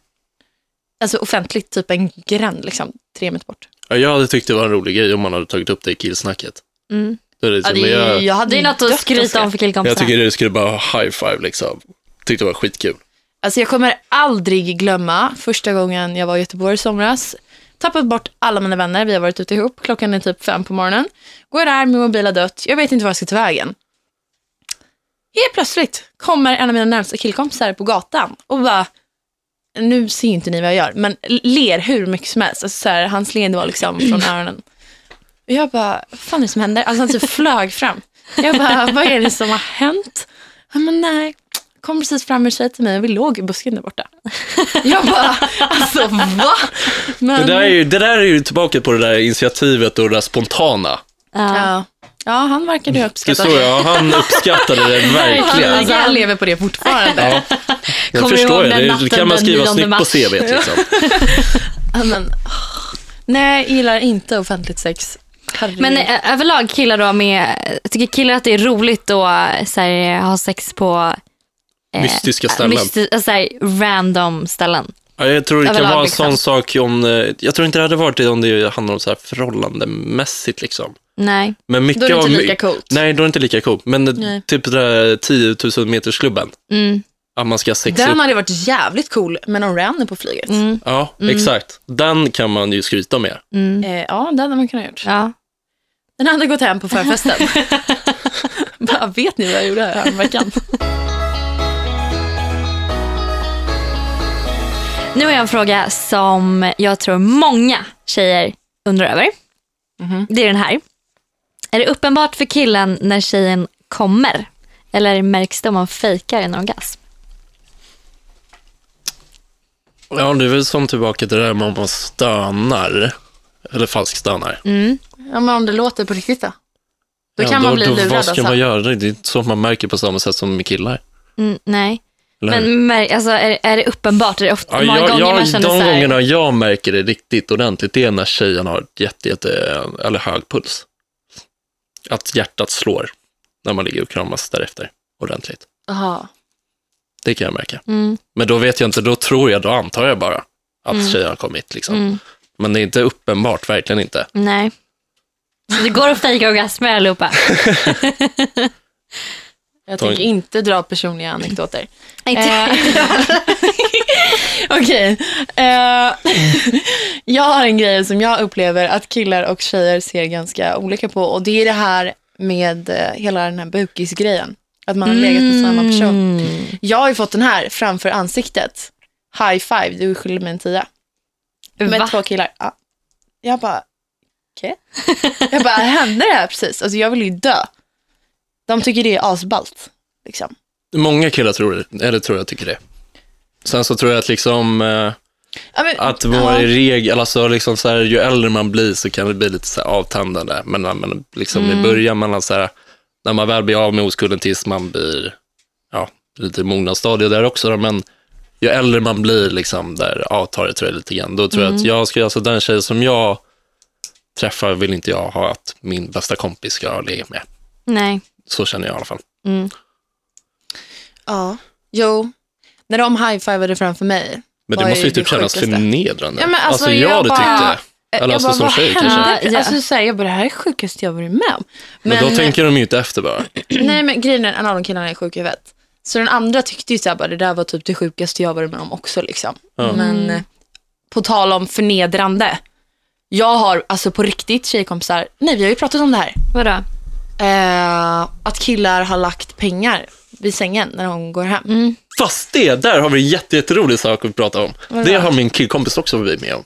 Alltså offentligt, typ en gränd liksom, tre meter bort. Ja, jag hade tyckt det var en rolig grej om man hade tagit upp det i killsnacket. Mm. Då är det, Ja, det, jag, jag hade Det ju något att skryta om för killkompisar. jag tycker det skulle bara high five liksom. Tyckte det var skitkul. Alltså jag kommer aldrig glömma första gången jag var i Göteborg i somras. Tappat bort alla mina vänner. Vi har varit ute ihop. Klockan är typ fem på morgonen. Går där, min mobil har dött. Jag vet inte vad jag ska ta vägen. Helt plötsligt kommer en av mina närmsta killkompisar på gatan och bara, nu ser inte ni vad jag gör, men ler hur mycket som helst. Alltså så här, hans leende var liksom från öronen. Och jag bara, vad fan är det som händer? Alltså han typ flög fram. Jag bara, vad är det som har hänt? Han bara, nej, kom precis fram och säger till mig och vi låg i busken där borta. Jag bara, alltså va? Men, Det där, är ju, det där är ju tillbaka på det där initiativet och det där spontana. Ja. ja. ja, han verkade ju Det uppskatta så jag, han uppskattade det verkligen. Alltså, han lever på det fortfarande. Ja, jag Kommer förstår det. Det kan man skriva 9 snyggt på? CV liksom. Ja, men, nej, jag gillar inte offentligt sex. Herregud. Men eh, överlag killar då med, tycker killar att det är roligt att så här, ha sex på eh, Mystiska ställen. mysti- alltså, här, random ställen? Ja, jag tror det kan Överlag, vara en liksom. sån sak om, eh, jag tror inte det hade varit det om det handlar om så här förhållandemässigt liksom. Nej. Men mycket Då är det inte lika coolt. Nej, då är det inte lika coolt. Men eh, Nej. typ det där 10 000 meters klubben. Mm. Att man ska sexa Den upp. hade varit jävligt cool med någon random på flyget. Mm. Ja, exakt. Den kan man ju skryta med. Mm. Eh, ja, det hade man kunnat gjort. Ja. Den hade gått hem på förfesten. Bara, vet ni vad jag gjorde här veckan? Nu har jag en fråga som jag tror många tjejer undrar över. Mhm. Det är den här. Är det uppenbart för killen när tjejen kommer? Eller märks det om man fejkar en orgasm? Ja, det är väl som tillbaka till det där med om man stönar. Eller falsk stönar. Mm. Ja, men om det låter på riktigt då? Då ja, kan man bli då, lurad Vad ska alltså. man göra? Det är inte så man märker på samma sätt som med killar. Mm, nej. Men mär, alltså, är, är det uppenbart? Är det ofta, Ja, många jag, gånger jag, man känner de så här, gångerna jag märker det riktigt ordentligt, det är när tjejen har jätte, jätte, eller hög puls. Att hjärtat slår när man ligger och kramas därefter ordentligt. Jaha. Det kan jag märka. Mm, Men då vet jag inte, då tror jag, då antar jag bara att Mm. tjejen har kommit. Liksom. mm, Men det är inte uppenbart, verkligen inte. nej. Så det går att fejka orgasmer allihopa? Jag Ta tänker in- inte dra personliga anekdoter. Inte- Eh, Okej. Eh, jag har en grej som jag upplever att killar och tjejer ser ganska olika på. Och det är det här med eh, hela den här bukisgrejen. Att man har legat med samma person. Mm. Jag har ju fått den här framför ansiktet. High five, du är skyldig mig en tia. Med Va? två killar. Ja. Jag bara, okej. Jag bara, hände det här precis? Alltså jag vill ju dö. De tycker det är asballt. Liksom. Många killar tror det, eller tror jag tycker det. Sen så tror jag att liksom, eh, Ja, men, att ja. vara i regel, alltså liksom så här, ju äldre man blir så kan det bli lite så här avtändande. Men, men liksom Mm. i början, man så här, när man väl blir av med oskulden tills man blir, ja, lite mognadsstadie där också. Då, men ju äldre man blir, liksom, där avtar det tror jag lite grann. Då tror Mm. jag att jag ska, alltså den tjej som jag träffar vill inte jag ha att min bästa kompis ska ha legat med. Nej. Så känner jag i alla fall. Mm. Ja, jo. När de high-fivade framför mig. Men det måste ju typ kännas förnedrande. Ja, men alltså, alltså, jag jag hade tyckt bara- det. Eller alltså jag som vad tjej hände? kanske. Ja. Alltså, så här, jag bara, det här är sjukaste jag varit med om. Men, då tänker de ju inte efter bara. Nej, men grejen är en av de killarna är sjuk i huvudet. Så den andra tyckte ju så här, bara, det där var typ det sjukaste jag varit med om också. Liksom. Ja. Men eh, på tal om förnedrande. Jag har alltså på riktigt tjejkompisar, nej vi har ju pratat om det här. Vadå? Eh, att killar har lagt pengar vid sängen när de går hem. Mm. Fast det, där har vi en jätte, jätterolig sak att prata om. Vadå? Det har min killkompis också varit med om.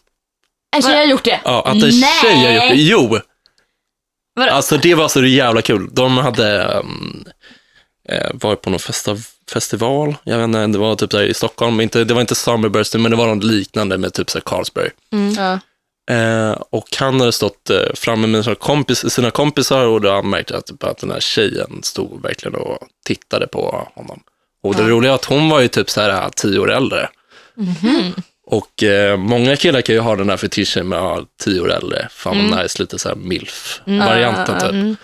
En tjej har gjort det. Ja, att en Nej. tjej har gjort det. Jo, Vadå? alltså det var så jävla kul. De hade um, eh, varit på någon festa, festival, jag vet inte, det var typ här i Stockholm, inte, det var inte Summerburst, men det var något liknande med typ så Carlsberg. Ja. Eh, och han hade stått eh, framme med sina, kompis, sina kompisar och då han märkte att, typ, att den här tjejen stod verkligen och tittade på honom. Och det Ja. roliga är att hon var ju typ så här tio år äldre. Och eh, många killar kan ju ha den här fetischen med att tio år äldre. Fan vad nice, lite så här milf-varianten typ. Mm.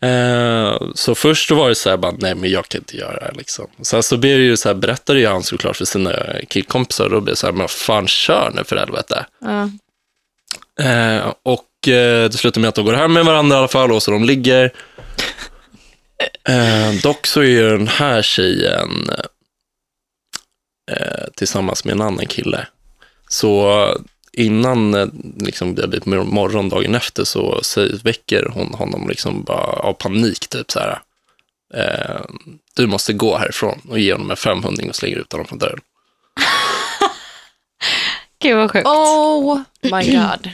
Eh, så först då var det så här, bara, nej men jag kan inte göra det liksom. Sen så blir det ju så här, berättade ju han såklart för sina killkompisar och då blir det så här, men fan kör nu för helvete. Ja. Eh, och eh, det slutar med att de går hem med varandra i alla fall och så de ligger. Eh, dock så är ju den här tjejen eh, tillsammans med en annan kille. Så innan eh, liksom, det har blivit morgon dagen efter så säger, väcker hon honom liksom bara av panik. Typ så här. Eh, du måste gå härifrån och ge honom en 500 och slänger ut honom från dörren. Gud vad sjukt. Oh my god.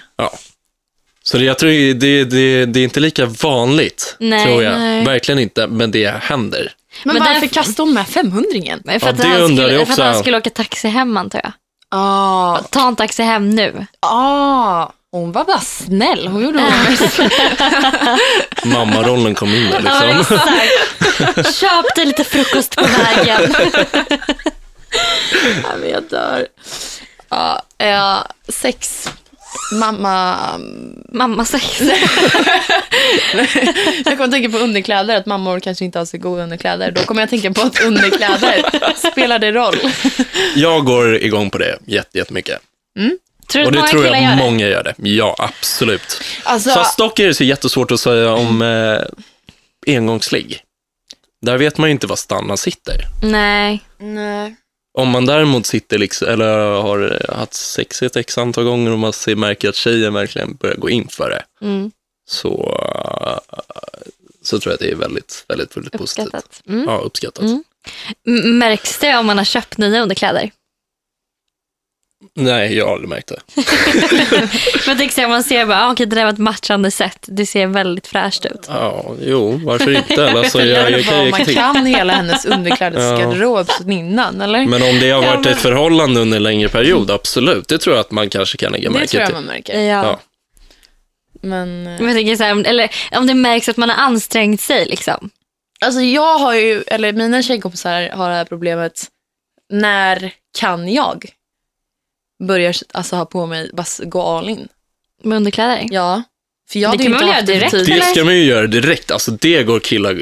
Så det, jag tror det, det, det, det är inte lika vanligt, Nej, tror jag. nej. Verkligen inte, men det händer. Men, Men varför kastade hon med 500 Men För, Ja, att det han skulle, för att han skulle åka taxi hem antar jag. Ah, Ta en taxi hem nu. ah. Hon var bara snäll. Hon gjorde ville. Mammarollen kom in där liksom. Köp dig lite frukost på vägen. Ja, men jag dör. Ja, eh, sex. Mamma... Mamma sex. Jag kommer att tänka på underkläder, att mammor kanske inte har så goda underkläder. Då kommer jag att tänka på att underkläder, spelar det roll? Jag går igång på det jätte- jättemycket. Tror du Och det tror jag gör många gör det. Ja, absolut. Alltså, Fast dock är det så jättesvårt att säga om eh, engångsligg. Där vet man ju inte var Stanna sitter. Nej. nej. Om man däremot sitter liksom, eller har haft sex ett x antal gånger och man ser, märker att tjejen verkligen börjar gå in för det, Mm. så, så tror jag att det är väldigt, väldigt, väldigt positivt. Uppskattat. Mm. Ja, uppskattat. Mm. Märks det om man har köpt nya underkläder? Nej, jag har aldrig märkt det. Så här, om man ser bara, ah, okej det där var ett matchande set. Det ser väldigt fräscht ut. Ja, jo, varför inte? Alltså, Jag jag, jag, man kan hela hennes underklädesgarderob sedan innan, eller? men om det har Ja, varit men- ett förhållande under en längre period, absolut. Det tror jag att man kanske kan lägga det märke tror jag till. man märker. Ja. Ja. Men, Men jag tänker så här, om- eller om det märks att man har ansträngt sig liksom. alltså jag har ju, eller mina tjejkompisar har det här problemet. När kan jag börja alltså, ha på mig, bara gå all in? Med underkläder. Ja. För jag Det kan man väl göra direkt. Det ska man ju göra direkt. Alltså, det går killar...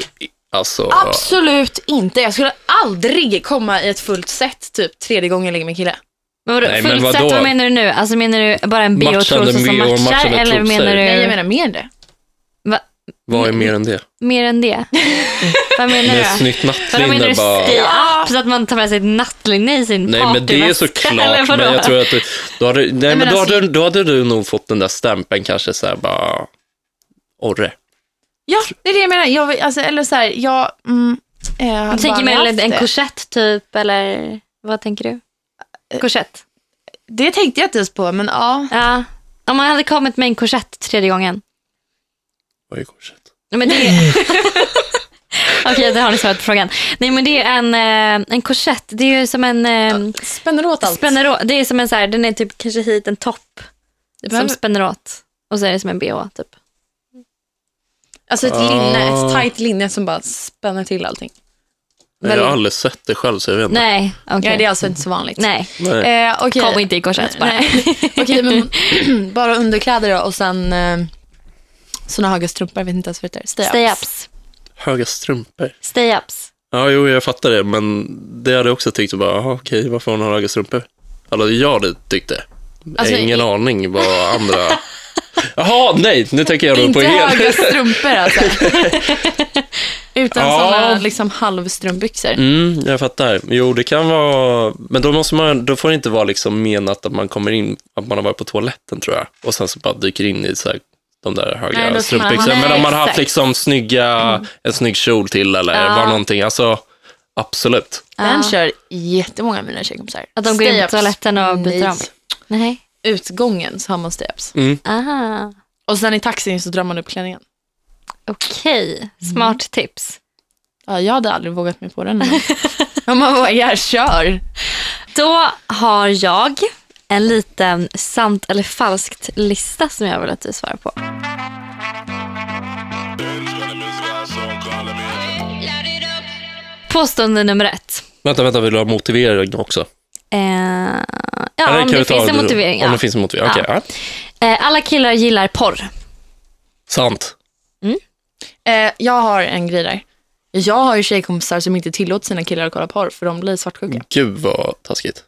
Alltså, Absolut inte. Jag skulle aldrig komma i ett fullt set typ tredje gången jag ligger med en kille. Men vadå, Nej, men fullt vadå? set, vad menar du nu? Alltså menar du bara en bh som matchar? matchande Eller menar du Nej, jag menar mer det. Vad är mer än det? mer än det? vad menar du Med snyggt nattlinne menar du bara... stay up så att man tar med sig ett nattlinne i sin Nej, men det är såklart. Men jag tror att du, då, hade, nej, men men då, alltså- hade, då hade du nog fått den där stämpeln kanske så här bara... Orre. Ja, det är det jag menar. Jag, alltså, eller så här, jag... Mm, eh, hade Du tänker mer en, en korsett typ, eller vad tänker du? Korsett? Det tänkte jag inte ens på, men ja. Ja. Om man hade kommit med en korsett tredje gången. Vad är korsett? Men det är... Okej, det har ni svarat på frågan. Nej, men det är en, eh, en korsett. Det är ju som en... Eh, Spänner åt allt. spänner åt. Det är som en så här, den är typ kanske hit en topp. Som behöver- spänner åt. Och så är det som en bh typ. Alltså ett Ah. linne, ett tajt linne som bara spänner till allting. Jag har aldrig sett det själv, så jag vet inte. Nej, okej. Ja, det är alltså inte så vanligt. Nej, Nej. Eh, okej. kom inte i korsett bara. Nej. Okej, men bara underkläder då och sen eh, såna höga strumpor, jag vet inte ens vad det heter. Stay-ups. Stay-ups. Höga strumpor. Stay-ups. Ja, jo, jag fattar det, men det hade jag också tyckt, bara, aha, okej, varför har hon höga strumpor? Alltså, jag hade tyckt det. Alltså, Ingen aning vad andra... Jaha, nej, nu tänker jag då på Inte hel... höga strumpor alltså. Utan Ja. såna liksom halvstrumpbyxor. Mm, jag fattar. Jo, det kan vara... Men då, måste man, då får det inte vara liksom menat att man kommer in, att man har varit på toaletten, tror jag. Och sen så bara dyker in i så här, de där höga Nej, strumpbyxorna. Men om man har haft liksom snygga, en snygg kjol till eller Ja. bara någonting. Alltså, absolut. Den Ja. kör jättemånga av mina tjejkompisar. Att de går in på toaletten och byter Nej. om. Nej. Utgången så har man stay-ups. Mm. Aha. Och sen i taxin så drar man upp klänningen. Okej, smart tips. Ja, jag hade aldrig vågat mig på den. Om man vågar, kör. Då har jag en liten sant eller falskt lista som jag vill att du svarar på. Påstående nummer ett. Vänta, vänta, vill du ha motivering också? Eh, Eller ja, om det ta finns en motivering. Om Ja. det finns en motivering, Ja. okej. ja. Eh, alla killar gillar porr. Sant. Eh, jag har en grej där. Jag har ju tjejkompisar som inte tillåter sina killar att kolla porr för de blir svartsjuka. Gud vad taskigt.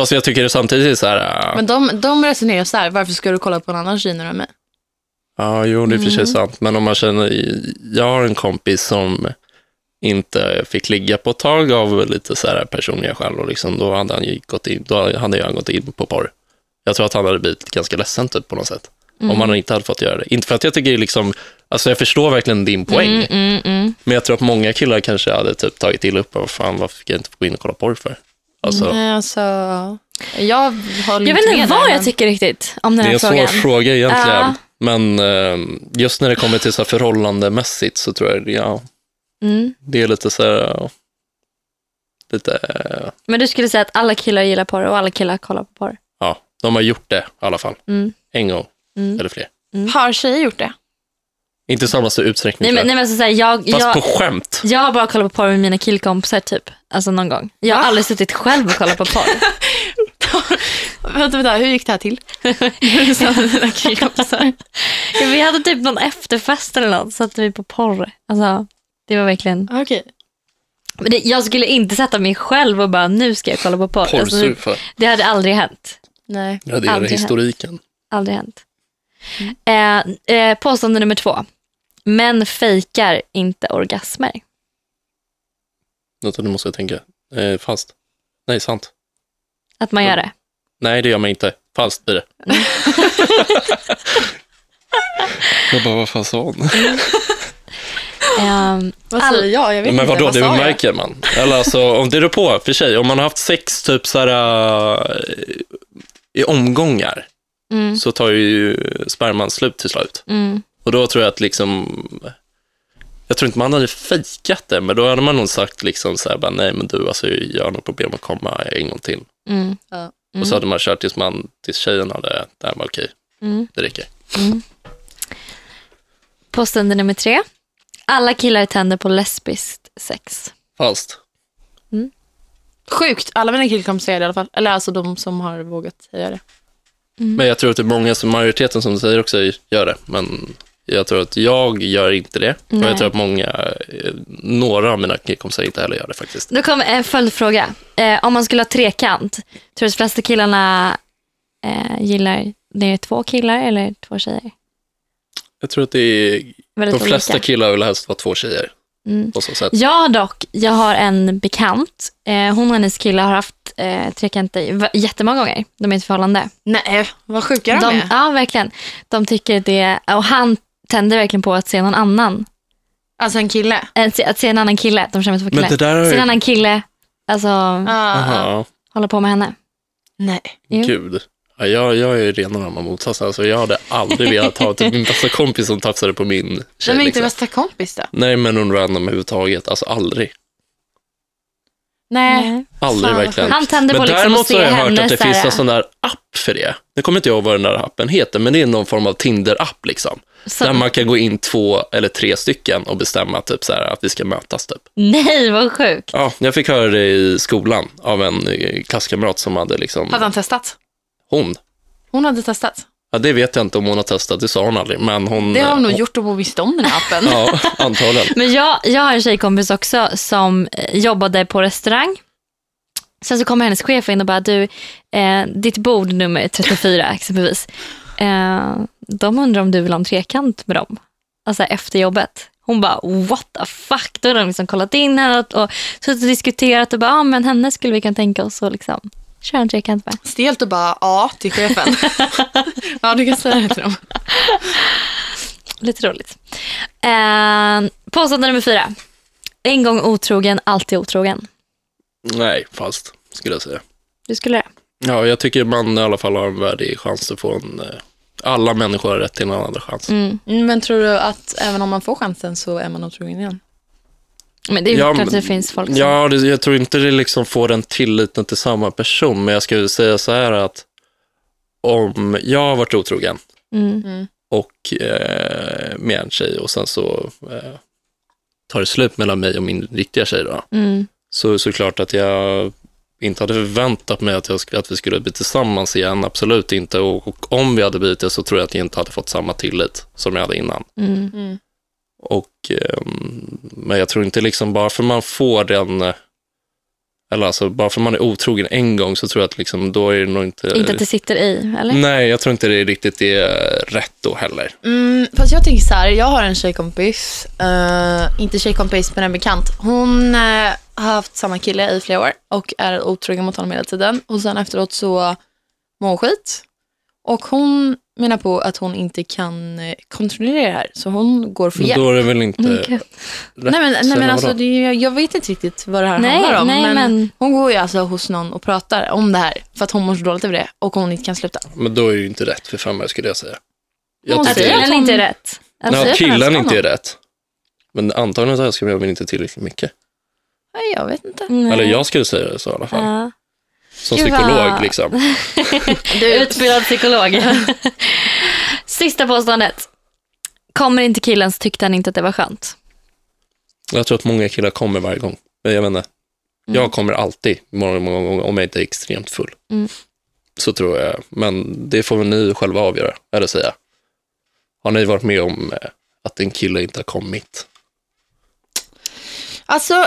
Fast jag tycker det samtidigt är så här... äh, Men de, de resonerar så här, varför ska du kolla på en annan tjej när du är med? Ja, jo, det är och för sig Mm. sant. Men om man känner... Jag har en kompis som inte fick ligga på ett tag av lite så här personliga skäl. Och liksom, då hade han gått in, då hade han gått in på porr. Jag tror att han hade blivit ganska ledsen typ, på något sätt. Mm. Om han inte hade fått göra det. Inte för att jag tycker liksom, alltså jag förstår verkligen din poäng. Mm, mm, mm. Men jag tror att många killar kanske hade typ tagit illa upp. Vad fan, varför fick jag inte gå in och kolla porr för? Alltså, Nej, alltså, jag håller Jag vet med inte där, vad jag men- tycker riktigt om den det är här en frågan. svår fråga egentligen. Ja. Men eh, just när det kommer till så här förhållandemässigt så tror jag ja, Mm. det är lite så här, lite, Men du skulle säga att alla killar gillar porr och alla killar kollar på porr? ja, de har gjort det i alla fall. Mm. En gång Mm. eller fler. Har tjejer gjort det? Inte i samma utsträckning Nej men, nej, men alltså, så här, jag, jag. Fast jag, på skämt. jag har bara kollat på porr med mina killkompisar typ. Alltså någon gång. Jag har Va? aldrig suttit själv och kollat på porr. vänta, vänta, hur gick det här till? Så mina killkompisar. Ja, Vi hade typ någon efterfest eller något, så satte vi på porr. Alltså, det var verkligen... Okej. Men det, jag skulle inte sätta mig själv och bara, nu ska jag kolla på porr. Alltså, det, Porrsurfa. det hade aldrig hänt. Nej. Radera aldrig hänt. historiken. Aldrig hänt. Eh, eh, påstående nummer två. Män fejkar inte orgasmer. Vänta, nu måste jag tänka. Eh, falskt. Nej, sant. Att man gör det. Nej, det gör man inte. Falskt blir det. jag bara, vad fan sa hon? Ehm, Vad säger jag? Jag vet Men inte. vadå, vad det sa jag? märker man. Eller alltså, om det är på, för sig, om man har haft sex typ så här, äh, i omgångar mm, så tar ju sperman slut till slut. mm, Och då tror jag att liksom, jag tror inte man hade fejkat det, men då hade man nog sagt liksom så här, bara, nej men du, alltså jag har nog problem att komma en gång till. mm, Ja. Och så hade man kört tills man, tills tjejen hade, det här var okej, mm. det räcker. Påstående nummer tre. Alla killar tänder på lesbiskt sex. Falskt. Sjukt. Alla mina killkompisar säger det i alla fall. Eller alltså de som har vågat säga det. Men jag tror att det är många, som majoriteten som säger också gör det. Men jag tror att jag gör inte det. Och Nej. jag tror att många, eh, några av mina killkompisar inte heller gör det faktiskt. Då kommer en följdfråga. Eh, om man skulle ha trekant, tror du att de flesta killarna eh, gillar det är två killar eller två tjejer? Jag tror att det är, Väldigt de flesta olika. killar vill helst vara två tjejer. Mm. På så sätt. Jag dock, jag har en bekant, eh, hon och hennes kille har haft eh, trekanter jättemånga gånger. De är i ett förhållande. Nej, vad sjuka de, De, är. ja, verkligen. De tycker det, och han tänder verkligen på att se någon annan. Alltså en kille. Äh, se- att se en annan kille, de känner Men det killar. där har Se en annan kille, alltså Ah, hålla på med henne. Nej. Jo. gud. Ja, jag, jag är ju rena rama motsatsen. Alltså, jag hade aldrig velat ha typ min bästa kompis som tafsade på min tjej. Är inte liksom. bästa kompis då? Nej, men någon random överhuvudtaget. Alltså aldrig. Nej. Aldrig Fan, verkligen. Han tänder på Men liksom däremot så har jag hört att det finns en sån där app för det. Jag kommer inte ihåg vad den där appen heter, men det är någon form av Tinder-app liksom. Så, Där man kan gå in två eller tre stycken och bestämma typ så här, att vi ska mötas. Typ. Nej, vad sjukt. Ja, jag fick höra det i skolan av en eh, klasskamrat som hade liksom, Hade han testat? hon. Hon hade testat. Ja, det vet jag inte om hon har testat, det sa hon aldrig. Men hon, Det har hon nog eh, gjort om hon visste om den här appen. Ja, antagligen. Men jag, jag har en tjejkompis också som eh, jobbade på restaurang. Sen så kommer hennes chef in och bara, du, eh, ditt bord nummer 34 exempelvis. Eh, de undrar om du vill ha en trekant med dem. Alltså efter jobbet. Hon bara, what the fuck? Då har de liksom kollat in henne och, och suttit och diskuterat och bara, ah, men henne skulle vi kunna tänka oss att liksom köra en trekant med. Stelt och bara ja till chefen. ja, du kan säga det till dem. Lite roligt. Eh, påstående nummer fyra. En gång otrogen, alltid otrogen. Nej, fast skulle jag säga. Du skulle det? Ja, jag tycker man i alla fall har en värdig chans att få en... eh, Alla människor har rätt till en andra chans. Mm. Men tror du att även om man får chansen så är man otrogen igen? Men det är ju Ja, klart att det finns folk som... Ja, det, jag tror inte det liksom får den tilliten till samma person, men jag skulle säga så här att om jag har varit otrogen Mm. och eh, med en tjej och sen så eh, tar det slut mellan mig och min riktiga tjej då, Mm. så såklart att jag inte hade förväntat mig att, jag, att vi skulle bli tillsammans igen, absolut inte. Och, och om vi hade blivit det så tror jag att jag inte hade fått samma tillit som jag hade innan. Mm. Mm. Och, ehm, men jag tror inte liksom bara för man får den, eh, eller alltså bara för man är otrogen en gång så tror jag att liksom då är det nog inte... Inte att det sitter i, eller? Nej, jag tror inte det är riktigt det är rätt då heller. Mm, fast jag tänker så här, jag har en tjejkompis, eh, inte tjejkompis men en bekant. Hon eh, har haft samma kille i flera år och är otrogen mot honom hela tiden. Och sen efteråt så mår hon skit. Och hon menar på att hon inte kan eh, kontrollera det här, så hon går för Men hjälp. då är det väl inte Mm, rätt? Nej men, nej, men alltså, är, jag vet inte riktigt vad det här Nej, handlar om. nej, men, men- Hon går ju alltså hos någon och pratar om det här för att hon mår så dåligt över det och hon inte kan sluta. Men då är det ju inte rätt för fem år skulle jag säga. Jag Hon Att säger killen hon- inte är rätt. Nej, killen inte är rätt. Men antagligen så älskar jag väl inte tillräckligt mycket. Nej, jag vet inte. Nej. Eller jag skulle säga det så i alla fall. Ja. Som Gud, psykolog vad- liksom. Utbildad psykolog. Sista påståendet. Kommer inte killen så tyckte han inte att det var skönt. Jag tror att många killar kommer varje gång. Men jag vet inte. Jag kommer alltid, många, många gånger, om jag inte är extremt full. Mm. Så tror jag. Men det får väl ni själva avgöra, eller säga. Har ni varit med om eh, att en kille inte har kommit? Alltså,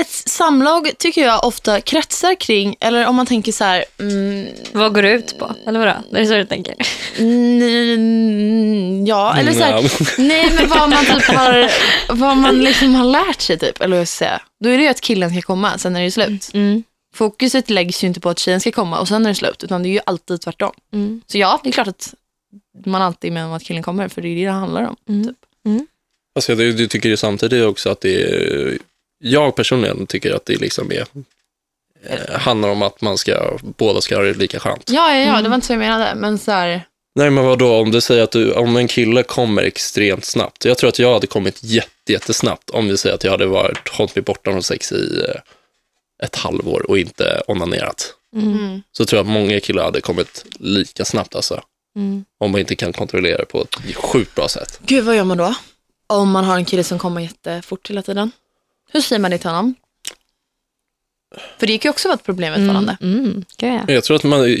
ett samlag tycker jag ofta kretsar kring, eller om man tänker så här, mm, Vad går det ut på? Eller vadå? Det är så du tänker? mm, ja, eller så här, nej men vad man typ har, vad man liksom har lärt sig typ, eller vad jag ska säga. Då är det ju att killen ska komma, sen är det slut. Mm. Fokuset läggs ju inte på att tjejen ska komma och sen är det slut, utan det är ju alltid tvärtom. Mm. Så ja, det är klart att man alltid är med om att killen kommer, för det är det det handlar om. Mm. Typ. Alltså, du, du tycker ju samtidigt också att det är, jag personligen tycker att det liksom är, eh, handlar om att man ska, båda ska ha det lika skönt. Ja, ja, ja, Mm. det var inte så jag menade, men så här, Nej men vadå, om du säger att du, om en kille kommer extremt snabbt. Jag tror att jag hade kommit jätte, jättesnabbt om vi säger att jag hade varit, hållit mig borta från sex i eh, ett halvår och inte onanerat. Mm. mm. Så tror jag att många killar hade kommit lika snabbt alltså. Mm. Om man inte kan kontrollera det på ett sjukt bra sätt. Gud, vad gör man då? Om man har en kille som kommer jättefort hela tiden. Hur säger man det till honom? För det kan ju också vara ett problem i ett förhållande. Mm. Gud, ja. Jag tror att man,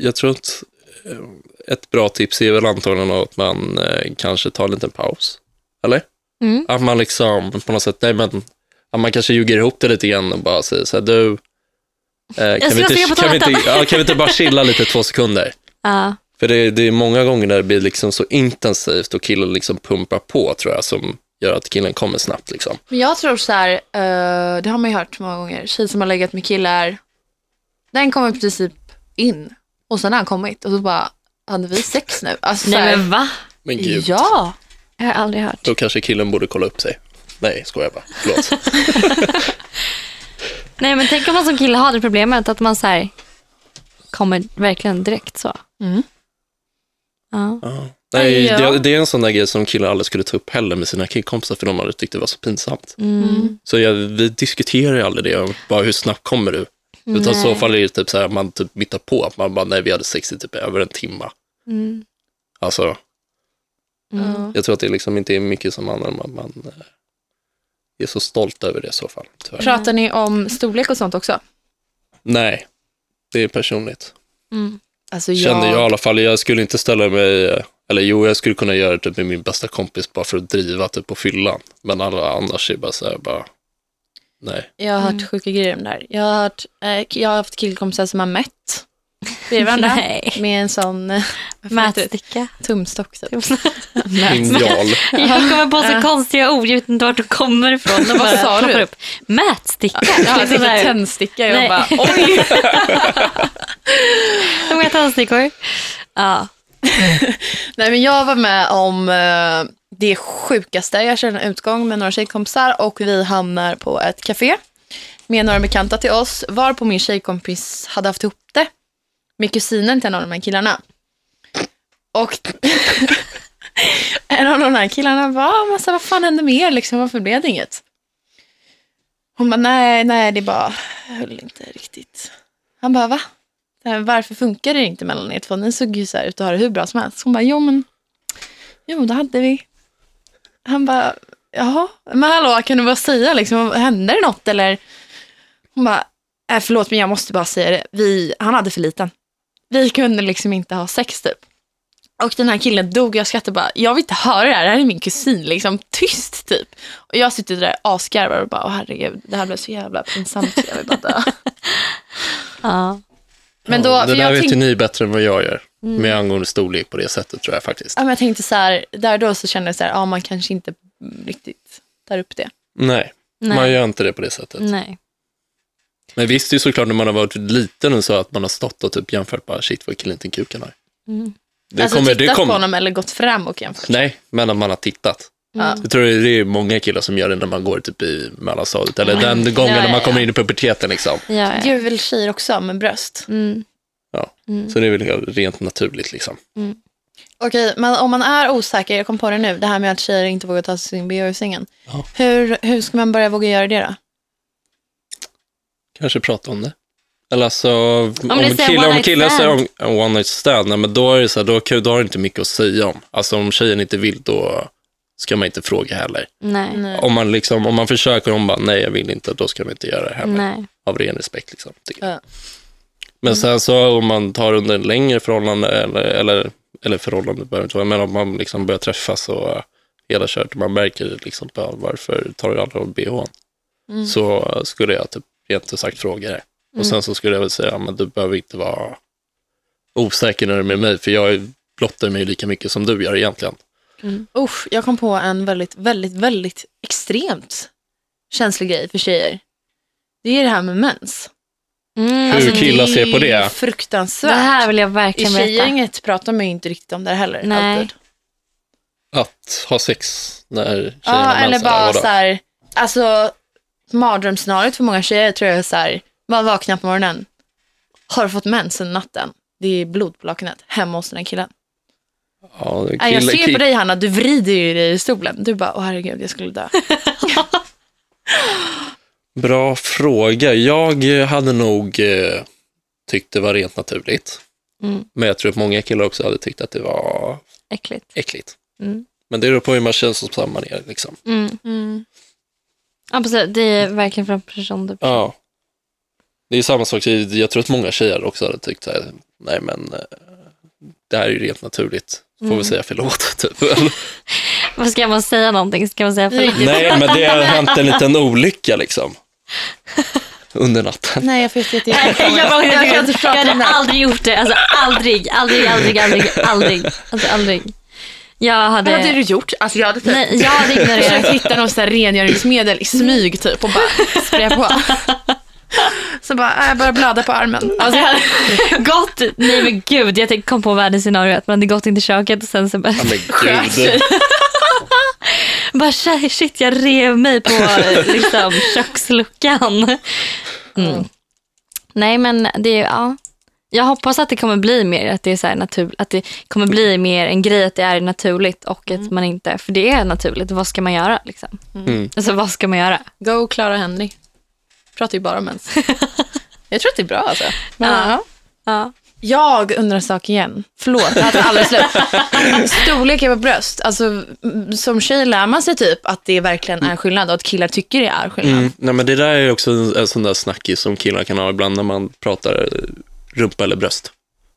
jag tror att eh, ett bra tips är väl antagligen att man eh, kanske tar en liten paus. Eller? Mm. Att man liksom på något sätt, nej men, att man kanske ljuger ihop det lite grann och bara säger så här, du, eh, kan, vi inte, kan, vi inte, toaletten." ja, kan vi inte bara chilla lite två sekunder? Ja. För det, det är många gånger där det blir liksom så intensivt och killen liksom pumpar på tror jag, som gör att killen kommer snabbt liksom. Men jag tror så här, eh, det har man ju hört många gånger, tjejer som har legat med killar, den kommer i princip in och sen har han kommit och så bara, hade vi sex nu? Alltså, så Nej men va? Men gud, Ja, Jag har aldrig hört. då kanske killen borde kolla upp sig. Nej, skojar bara. Förlåt. Nej men tänk om man som kille har det problemet att man så här kommer verkligen direkt så. Mm. Ja. Ja. Nej, Ja. det, det är en sån där grej som killar aldrig skulle ta upp heller med sina killkompisar för de hade tyckt det var så pinsamt. Mm. Så jag, vi diskuterar ju aldrig det, om bara hur snabbt kommer du? Utan i så Nej. fall är det typ så här, man typ mittar på, att man bara, nej vi hade sex i typ över en timme. Mm. Alltså, Mm. Ja. jag tror att det liksom inte är mycket som handlar om att man eh, är så stolt över det i så fall. Tyvärr. Pratar ni om storlek och sånt också? Nej, det är personligt. Mm. Alltså Kände jag i alla fall, jag skulle inte ställa mig, eh, eller jo, jag skulle kunna göra det typ med min bästa kompis bara för att driva typ på fyllan. Men alla annars är bara så här, bara, nej. Jag har hört Mm. sjuka grejer om det här. Jag har, hört, eh, jag har haft killkompisar som har mätt bredvid varandra med en sån eh? Mätsticka. tumstock. Typ. Linjal. Jag kommer på så Ja. konstiga ord, jag vet inte vart de kommer ifrån. De bara sa du? Upp. Mätsticka. Ja, Liksom tänkte här. tändsticka. Jag bara, oj. Hur många tändstickor? Ja. Nej, men jag var med om eh, det sjukaste. Jag körde en utgång med några tjejkompisar och vi hamnar på ett café med några bekanta till oss. Var på min tjejkompis hade haft ihop det med kusinen till en av de här killarna. Och en av de här killarna bara, massa, vad fan hände med er? Liksom, varför blev det inget? Hon bara, nej, nej, det bara höll inte riktigt. Han bara, va? Här, Varför funkar det inte mellan er två? Ni såg ju så här ut att ha det hur bra som helst. Hon bara, jo men, jo det hade vi. Han bara, jaha, men hallå, kan du bara säga liksom, hände det något eller? Hon bara, äh, förlåt men jag måste bara säga det, vi, han hade för liten. Vi kunde liksom inte ha sex typ. Och den här killen dog, jag skrattade bara, jag vill inte höra det här, det här är min kusin, liksom tyst typ. Och jag sitter där asgarvar och bara, åh herregud, det här blev så jävla pinsamt, så jag vill bara dö. ja. Men då, Ja, det där vet tänk- ju ni bättre än vad jag gör. Mm. Med angående storlek på det sättet tror jag faktiskt. Ja, men jag tänkte så här, där då så kände jag så här, ja man kanske inte riktigt tar upp det. Nej, man Nej. gör inte det på det sättet. Nej. Men visst, det är såklart när man har varit liten och så att man har stått och typ jämfört bara, shit vad killen till kuken har. Mm. Det alltså kommer, tittat det på kommer, honom eller gått fram och jämfört. Nej, men att man har tittat. Ja. Jag tror det är många killar som gör det när man går typ i mellanstadiet. Eller den gången Ja, när ja, man kommer in i puberteten. Liksom. Ja, Det ja. gör väl tjejer också med bröst. Mm. Ja. Mm. Så det är väl rent naturligt. Liksom. Okej, men om man är osäker, jag kom på det nu, det här med att tjejer inte vågar ta sin bh ur sängen. Ja. Hur, hur ska man börja våga göra det då? Kanske prata om det. Eller alltså, om, det är så här killar, om killar säger om en one night stand, nej, men då är det så här, då, kan- då har du inte mycket att säga om. Alltså om tjejen inte vill, då ska man inte fråga heller. Nej. Nej. Om man, liksom, om man försöker och hon bara, nej jag vill inte, då ska man inte göra det heller. Nej. Av ren respekt. Liksom. Ja. Men sen så om man tar under en längre förhållande, eller, eller, eller förhållande behöver inte vara, men om man liksom börjar träffas och uh, hela kört, man märker liksom på varför tar du aldrig av bhn? Mm. Så skulle jag typ rent ut sagt fråga det. Och sen så skulle jag väl säga, men du behöver inte vara osäker när du är med mig, för jag blottar mig lika mycket som du gör egentligen. Usch, jag kom på en väldigt, väldigt, väldigt extremt känslig grej för tjejer. Det är det här med mens. Mm. Hur killar ser på det? är Det fruktansvärt. här vill jag I verkligen veta. tjejgänget pratar man ju inte riktigt om det heller. Nej. Alltid. Att ha sex när tjejerna Ja, mensar, eller bara så här, alltså mardrömsscenariot för många tjejer tror jag är så här, man vaknar på morgonen, har du fått mens under natten? Det är blod på lakanet, hemma hos den här killen. Ja, Nej, jag ser ki- på dig Hanna, du vrider ju dig i stolen. Du bara, åh herregud, jag skulle dö. Bra fråga. Jag eh, hade nog eh, tyckt det var rent naturligt. Mm. Men jag tror att många killar också hade tyckt att det var Äckligt. äckligt. Mm. Men det beror på hur man känns som man är. Liksom. Mm. Mm. Ja, precis. Det är verkligen från person till person. Ja. Det är samma sak. Jag tror att många tjejer också hade tyckt så här, nej men eh, det här är ju rent naturligt. Får Mm. vi säga förlåt? Typ. Vad ska man säga någonting? Ska man säga förlåt? nej, men det har hänt en liten olycka liksom. Under natten. Nej, jag får jätte, Jag, jag, jag inte jag prata om hade aldrig gjort det. Alltså aldrig, aldrig, aldrig, aldrig, aldrig. Alltså aldrig. Jag hade... Vad hade du gjort? Alltså jag hade typ Nej, jag hade försökt ignorerat. hitta något rengöringsmedel i smyg typ och bara spraya på. Så bara, äh, jag börjar blöda på armen. Alltså jag hade gått, nej men gud, jag tänkte- kom på världens scenario att man hade gått in till köket och sen så bara, Ja, men gud. bara shit, jag rev mig på liksom, köksluckan. Mm. Nej men det är, ja. Jag hoppas att det kommer bli mer, att det är så här natur, att det kommer bli mer en grej att det är naturligt och att man inte, för det är naturligt, vad ska man göra liksom? Mm. Alltså vad ska man göra? Go Clara Henry. Pratar ju bara om mens. Jag tror att det är bra alltså. Men, Ja. ja. Ja. Jag undrar en sak igen. Förlåt, det här tar aldrig slut. Storleken på bröst. Alltså, som tjej lär man sig typ att det verkligen är skillnad och att killar tycker det är skillnad. Mm. Nej, men det där är också en, en sån där snackis som killar kan ha ibland när man pratar eh, rumpa eller bröst.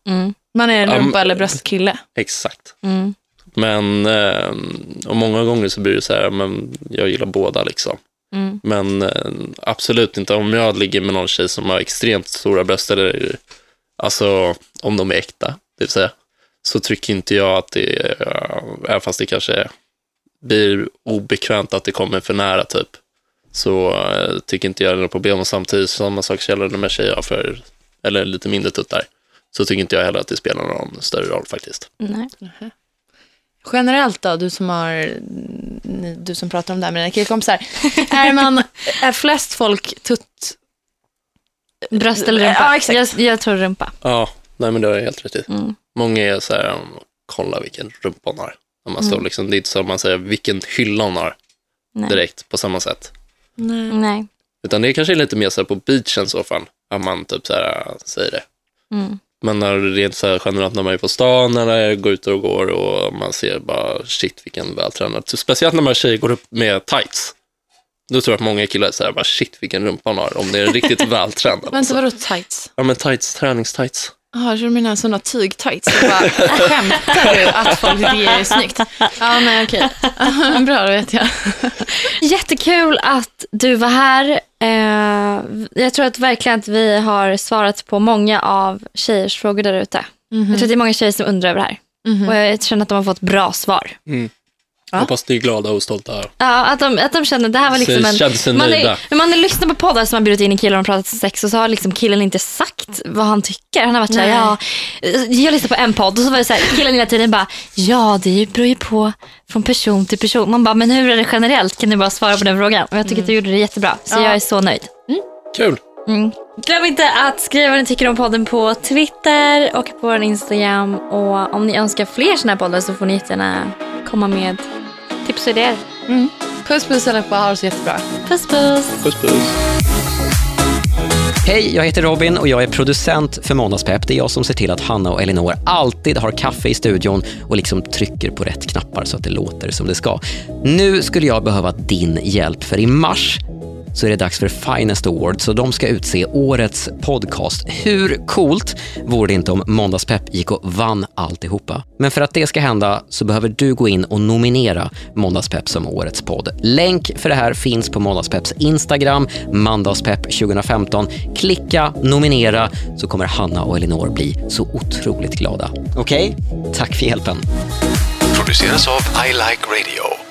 Mm. Man är en rumpa men- eller bröstkille. Exakt. Mm. Men eh, och många gånger så blir det så här, men jag gillar båda liksom. Mm. Men eh, absolut inte om jag ligger med någon tjej som har extremt stora bröst eller alltså om de är äkta, det vill säga, så tycker inte jag att det är, även fast det kanske blir obekvämt att det kommer för nära typ, så eh, tycker inte jag det är något problem. Och samtidigt, samma sak gäller när tjejer för, eller lite mindre tuttar, så tycker inte jag heller att det spelar någon större roll faktiskt. Nej. Generellt då, du som, har, du som pratar om det här med dina killkompisar. är, man, är flest folk tutt... Bröst eller rumpa? Ja, exakt. Jag, jag tror rumpa. Ja, nej men det har jag helt rätt i. Mm. Många är så här, kolla vilken rumpa hon har. När man står Mm. liksom, det är inte så att man säger vilken hylla hon har Nej. direkt på samma sätt. Nej. Nej. Utan det är kanske lite mer så här på beachen så fall, att man typ så här säger det. Mm. Men när det rent så här generellt när man är på stan eller går ut och går och man ser bara shit vilken vältränad. Speciellt när man tjejer går upp med tights. Då tror jag att många killar säger bara shit vilken rumpa hon har om det är riktigt vältränad. Vänta, vadå tights? Ja men tights, träningstights. Jaha, du menar sådana tygtights. Jag bara, skämtar du att folk tycker det är snyggt? Ja, nej okej. Bra, då vet jag. Jättekul att du var här. Eh, jag tror att verkligen att vi har svarat på många av tjejers frågor där ute. Jag tror att det är många tjejer som undrar över det här. Mhm. Och jag känner att de har fått bra svar. Mm. Ja. Hoppas ni är glada och stolta. här. Ja, att de, att de känner det här var liksom Så en... känns man, nöjda. är, men man har lyssnat på poddar som har bjudit in en kille och de pratat sex och så har liksom killen inte sagt vad han tycker. Han har varit såhär, ja, Nej. jag lyssnade på en podd och så var det såhär, killen hela tiden bara, ja det beror ju på från person till person. Man bara, men hur är det generellt? Kan du bara svara på den frågan? Och jag tycker att du gjorde det jättebra, så Ja. jag är så nöjd. Kul! Mm. Glöm inte att skriva vad ni tycker om podden på Twitter och på vår Instagram. Och om ni önskar fler såna här poddar så får ni jättegärna komma med tips och idéer. Puss puss allihopa, ha det så jättebra. Puss puss! Puss puss. Hej, jag heter Robin och jag är producent för Måndagspepp. Det är jag som ser till att Hanna och Elinor alltid har kaffe i studion och liksom trycker på rätt knappar så att det låter som det ska. Nu skulle jag behöva din hjälp, för i mars så är det dags för Finest Awards så de ska utse årets podcast. Hur coolt vore det inte om Måndagspepp gick och vann alltihopa? Men för att det ska hända så behöver du gå in och nominera Måndagspepp som årets podd. Länk för det här finns på Måndagspepps Instagram, Mandagspepp 2015. Klicka, nominera så kommer Hanna och Elinor bli så otroligt glada. Okej? Tack för hjälpen. Produceras av I Like Radio.